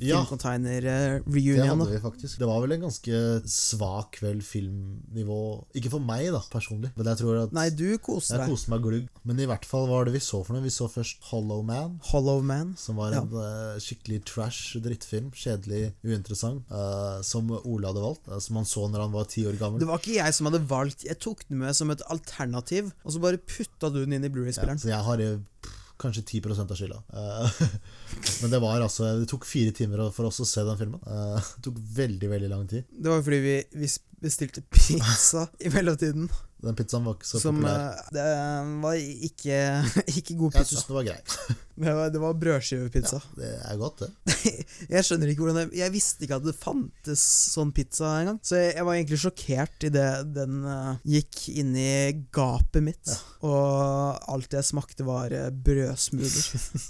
filmcontainer-reunion. Ja. eh, Det hadde vi faktisk. Det var vel en ganske svak kveld filmnivå. Ikke for meg, da, personlig. Men jeg tror at Nei, du koste jeg koste meg glugg. Men i hvert fall hva var det vi så for noe? Vi så først Hollow Man. Hollow Man. Som var Ja. en eh, skikkelig trash drittfilm. Kjedelig, uinteressant. Uh, som Ole hadde valgt. Uh, som han så når han var ti år gammel. Det var ikke jeg som hadde valgt. Jeg tok den med som et alternativ, og så bare putta du den inn i Ja, Blu-ray-spilleren. så jeg har eh, kanskje 10 av skylda. Eh, Men det var altså Det tok fire timer for oss å se den filmen. Eh, Det tok veldig, veldig lang tid. Det var fordi vi, vi bestilte pizza i mellomtiden. Den pizzaen var ikke så som populær. eh, Det var ikke, ikke god Jeg pizza. syns den var grei. Det var, det var brødskivepizza. Det er godt, det. Jeg skjønner ikke hvordan det, Jeg visste ikke at det fantes sånn pizza engang. Så jeg, jeg var egentlig sjokkert idet den uh, gikk inn i gapet mitt. Og alt jeg smakte, var uh.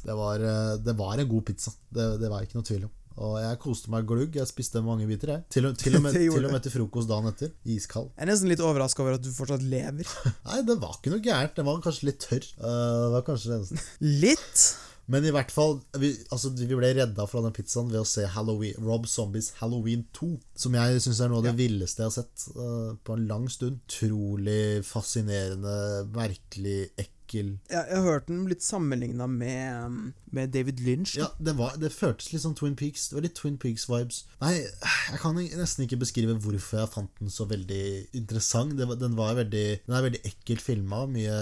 Det var, det var en god pizza. Det, det var ikke noe tvil om. Og jeg koste meg glugg. Jeg spiste mange biter, jeg. Til, til, og med, til og med til frokost dagen etter. Iskald. Jeg er nesten litt overraska over at du fortsatt lever. Nei, det var ikke noe gærent. Den var kanskje litt tørr. Uh, det var kanskje det eneste. Litt. Men i hvert fall, vi, altså, vi ble redda fra den pizzaen ved å se Halloween, Rob Zombies Halloween 2. Som jeg syns er noe av det villeste jeg har sett uh, på en lang stund. Utrolig fascinerende, merkelig, ekkel. Jeg, jeg har hørt den blitt sammenligna med, med David Lynch. Ja, det, var, det føltes litt sånn Twin Peaks. Det var litt Twin Peaks-vibes. Nei, jeg kan nesten ikke beskrive hvorfor jeg fant den så veldig interessant. Var, den, var veldig, den er veldig ekkelt filma. Mye,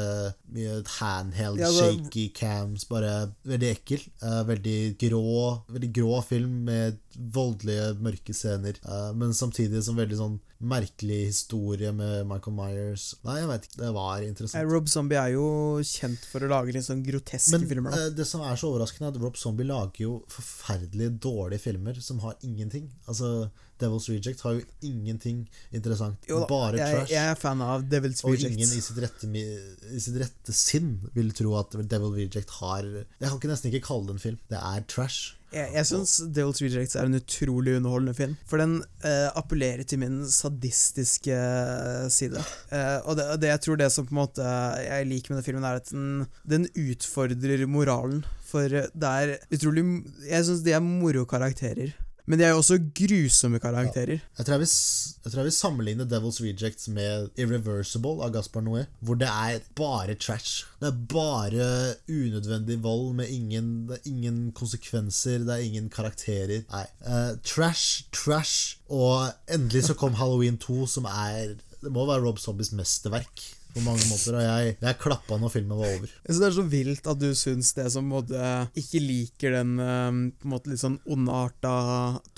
mye handheld, Ja, det- shaky cams. Bare veldig ekkel. Uh, veldig grå Veldig grå film med voldelige, mørke scener. Uh, men samtidig som veldig sånn merkelig historie med Michael Myers. Nei, jeg vet ikke. Det var Eh, interessant. Rob Zombie er jo kjent for å lage litt sånn groteske Men filmer. da eh, det som er så overraskende, er at Rob Zombie lager jo forferdelig dårlige filmer som har ingenting. Altså, Devil's Reject har jo ingenting interessant. Jo bare jeg, trash. jeg er fan av Devil's og Reject. ingen i sitt, rette, i sitt rette sinn vil tro at Devil's Reject har Jeg kan ikke nesten ikke kalle det en film. Det er trash. Jeg, jeg syns Devil's Rejects er en utrolig underholdende film. For den eh, appellerer til min sadistiske eh, side. Eh, og det, og det jeg tror det som på en måte jeg liker med den filmen, er at den, den utfordrer moralen. For det er utrolig Jeg syns de er moro karakterer. Men de er jo også grusomme karakterer. Vil, jeg tror jeg vil sammenligne Devil's Rejects med Irreversible av Gaspar Noé, hvor det er bare trash. Det er bare unødvendig vold med ingen, det er ingen konsekvenser, det er ingen karakterer. Nei. Uh, trash, trash, og endelig så kom Halloween 2, som er Det må være Rob Zombies mesterverk. På mange måter. Og jeg, jeg klappa når filmen var over. Jeg synes Det er så vilt at du syns det som måtte, ikke liker den eh, på en måte litt sånn ondarta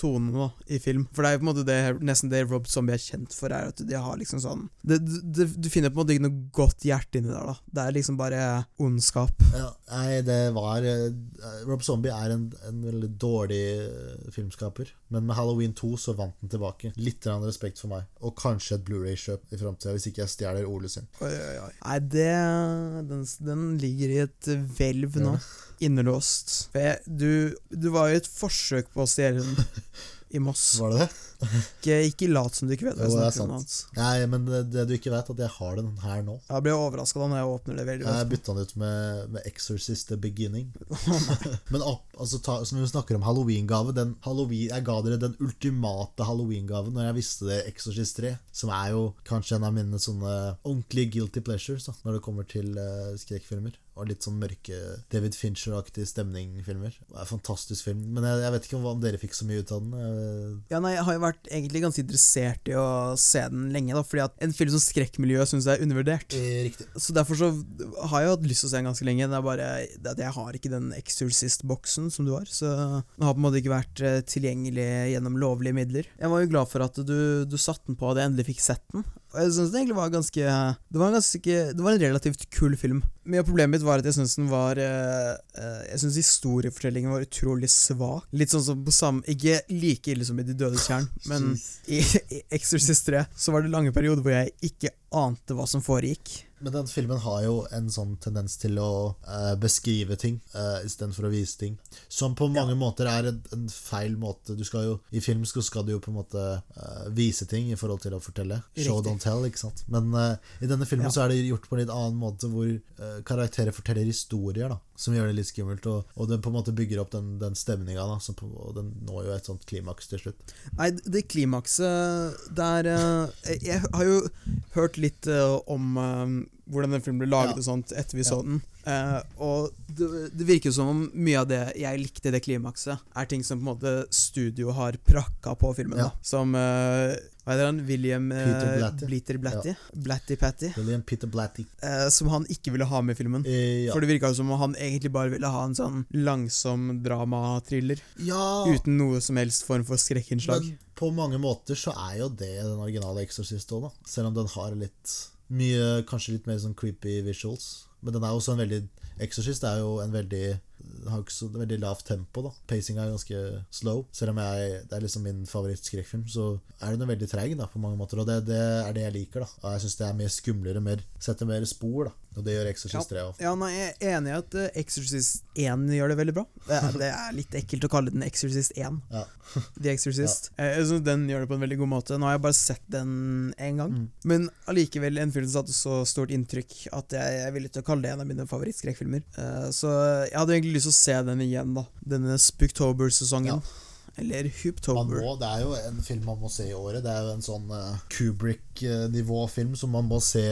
tonen da, i film. For det er jo på en måte det, nesten det Rob Zombie er kjent for, er at de har liksom sånn det, det, Du finner på en måte ikke noe godt hjerte inni der, da. Det er liksom bare ondskap. Ja, nei, det var eh, Rob Zombie er en, en veldig dårlig eh, filmskaper. Men med Halloween 2 så vant den tilbake. Litt respekt for meg. Og kanskje et Blu-ray-kjøp i framtida, hvis ikke jeg stjeler Ole sin. Oi, oi, oi. Nei, det den, den ligger i et hvelv nå. Innelåst. Du, du var jo et forsøk på å stjele den i Moss. Var det det? Ikke, ikke lat som du ikke vet hva jeg snakker om. Nei, men det, det du ikke vet, at jeg har den her nå. Jeg blir overraska når jeg åpner det veldig Jeg godt. bytta den ut med, med Exorcist The Beginning. Men opp, altså, ta, som vi snakker om halloween-gave Halloween, Jeg ga dere den ultimate halloween-gaven når jeg visste det Exorcist 3. Som er jo kanskje en av mine sånne ordentlige guilty pleasures da, når det kommer til uh, skrekkfilmer. Og litt sånn mørke David Fincher-aktig stemning-filmer. Det er en fantastisk film. Men jeg, jeg vet ikke om, om dere fikk så mye ut av den. Eh, Ja, nei, Jeg har jo vært egentlig ganske interessert i å se den lenge, da, fordi at en film som skrekkmiljøet syns jeg er undervurdert. riktig. Så derfor så har jeg hatt lyst til å se den ganske lenge. Det er bare det at jeg har ikke den Exorcist-boksen som du har, så den har på en måte ikke vært eh, tilgjengelig gjennom lovlige midler. Jeg var jo glad for at du, du satte den på, og jeg endelig fikk sett den. Og jeg synes det egentlig var ganske Det var en ganske Det var en relativt kul film. Mye av problemet mitt var at jeg syns den var eh, eh, Jeg syns historiefortellingen var utrolig svak. Litt sånn som på samme Ikke like ille som i De dødes tjern, men i, i Exorcist 3 så var det lange perioder hvor jeg ikke ante hva som foregikk. Men den filmen har jo en sånn tendens til å uh, beskrive ting uh, istedenfor å vise ting. Som på mange måter er en, en feil måte. Du skal jo, I film skal du jo på en måte uh, vise ting i forhold til å fortelle. Show Riktig. don't tell, ikke sant. Men uh, i denne filmen Ja. så er det gjort på en litt annen måte, hvor karakterer forteller historier, da. Som gjør det litt skummelt. Og, og den på en måte bygger opp den, den stemninga, og den når jo et sånt klimaks til slutt. Nei, det klimakset der eh, Jeg har jo hørt litt eh, om eh, hvordan den filmen ble laget Ja. og sånt etter vi Ja. så den. Eh, og det, det virker jo som om mye av det jeg likte i det klimakset, er ting som på en måte studio har prakka på filmen. Ja. da Som eh, Hva heter han? William eh, Peter Blatty. Blitter Blatty? Blatty Patty. William Peter Blatty. eh, som han ikke ville ha med i filmen. Eh, ja. For det virka jo som om han egentlig bare ville ha en sånn langsom dramatriller. ja. Uten noe som helst form for skrekkinnslag. Men på mange måter så er jo det den originale Exorcist òg, da. Selv om den har litt mye Kanskje litt mer sånn creepy visuals. Men den er også en veldig Exorcist er jo en veldig har ikke så veldig lavt tempo. da Pacinga er ganske slow. Selv om jeg, det er liksom min favorittskrekkfilm, så er den veldig treig da på mange måter. Og det, det er det jeg liker. da Og jeg syns det er mer skumlere, mer, setter mer spor. da Og det gjør Exorcist 3 òg. Ja, nei, Jeg er enig i at eh, Exorcist 1 gjør det veldig bra. Det er, det er litt ekkelt å kalle den Exorcist 1. Ja. The Exorcist. Ja. Jeg synes Den gjør det på en veldig god måte. Nå har jeg bare sett den én gang. Mm. Men allikevel en film som satte så stort inntrykk at jeg er villig til å kalle det en av mine favorittskrekkfilmer. Eh, Så jeg hadde egentlig lyst til å se den igjen, da. Denne Spooktober-sesongen. Ja. Eller Man Hooptober. må, det er jo en film man må se i året. Det er jo en sånn uh, Kubrick-nivå-film som man må se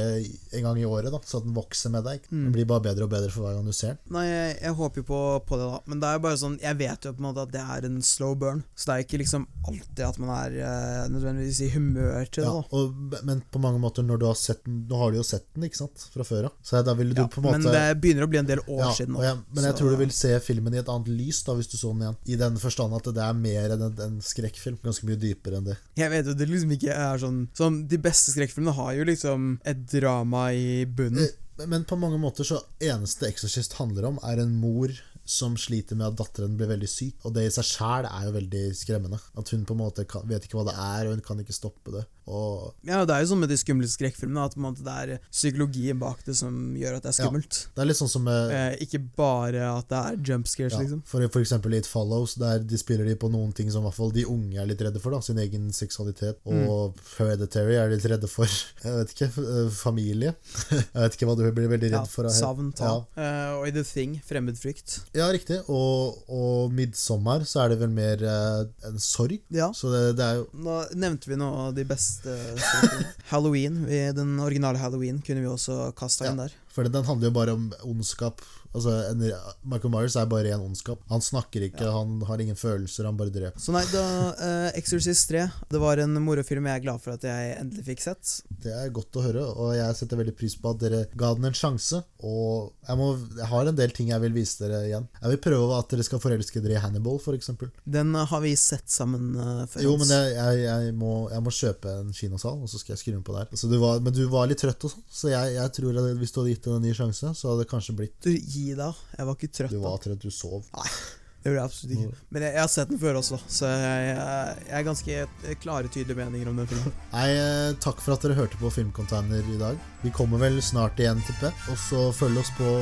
en gang i året, da så at den vokser med deg. Mm. Den blir bare bedre og bedre for hver gang du ser den. Nei, jeg, jeg håper jo på, på det, da. Men det er jo bare sånn Jeg vet jo på en måte at det er en slow burn. Så det er ikke liksom alltid at man er uh, nødvendigvis i humør til det, Ja, og, men på mange måter, når du har sett den Nå har du jo sett den, ikke sant? Fra før av. Så da vil du Ja, på en måte men det begynner å bli en del år ja, siden nå. Men jeg så- tror du vil se filmen i et annet lys da hvis du så den igjen. I den forstand at det er mer enn en, en skrekkfilm. Ganske mye dypere enn det. Jeg vet jo det liksom ikke er sånn Som De beste skrekkfilmene har jo liksom et drama i bunnen. Eh, Men på mange måter så eneste Exorcist handler om, er en mor som sliter med at datteren blir veldig syk. Og det i seg sjæl er jo veldig skremmende. At hun på en måte kan, vet ikke hva det er, og hun kan ikke stoppe det. Og Ja, Det er jo sånn med de skumle skrekkfilmene at måte det er psykologien bak det som gjør at det er skummelt. Ja. det er litt sånn som med Eh, ikke bare at det er jump scares, ja, liksom. for, for eksempel i It Follows, der de spiller de på noen ting som i hvert fall de unge er litt redde for. da Sin egen seksualitet. Og Hereditary er litt redde for Jeg vet ikke, eh, familie. Jeg vet ikke hva du blir veldig Ja, redd for. Savn, savn, Ja. ta. Eh, og i The Thing, fremmedfrykt. ja, riktig. Og, og Midtsommer så er det vel mer uh, en sorg. Ja. Så det, det er jo Nå nevnte vi noe av de beste skrekkfilmene. Halloween, den originale Halloween, kunne vi også kasta inn der. For den handler jo bare om ondskap. Altså, en, Michael Myers er bare ren ondskap. Han snakker ikke, han har ingen følelser, han bare dreper. Så nei, da uh, Exorcist 3 Det var en morofilm jeg er glad for at jeg endelig fikk sett. Det er godt å høre, og jeg setter veldig pris på at dere ga den en sjanse. Og jeg, må, jeg har en del ting jeg vil vise dere igjen. Jeg vil prøve at dere skal forelske dere i Hannibal, f.eks. Den eh, har vi sett sammen uh, før. Jo, men jeg, jeg, jeg, må, jeg må kjøpe en kinosal, og så skal jeg skrive på der. Så du var, men du var litt trøtt og sånn, så jeg tror at hvis du hadde gitt den en ny sjanse, så hadde det kanskje blitt Du, deg. Jeg var ikke trøtt. Du da. var trøtt, du sov. Nei, Det gjorde jeg absolutt ikke. Men jeg, jeg har sett den før også, så jeg, jeg, jeg er ganske eh, klare, tydelige meninger om den filmen. Nei, eh, takk for at dere hørte på Filmcontainer i dag. Vi kommer vel snart igjen, tipper jeg. Og så følg oss på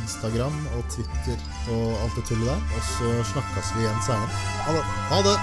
Instagram og Twitter og alt det tullet der. Og så snakkes vi igjen seinere. Ha det. Ha det!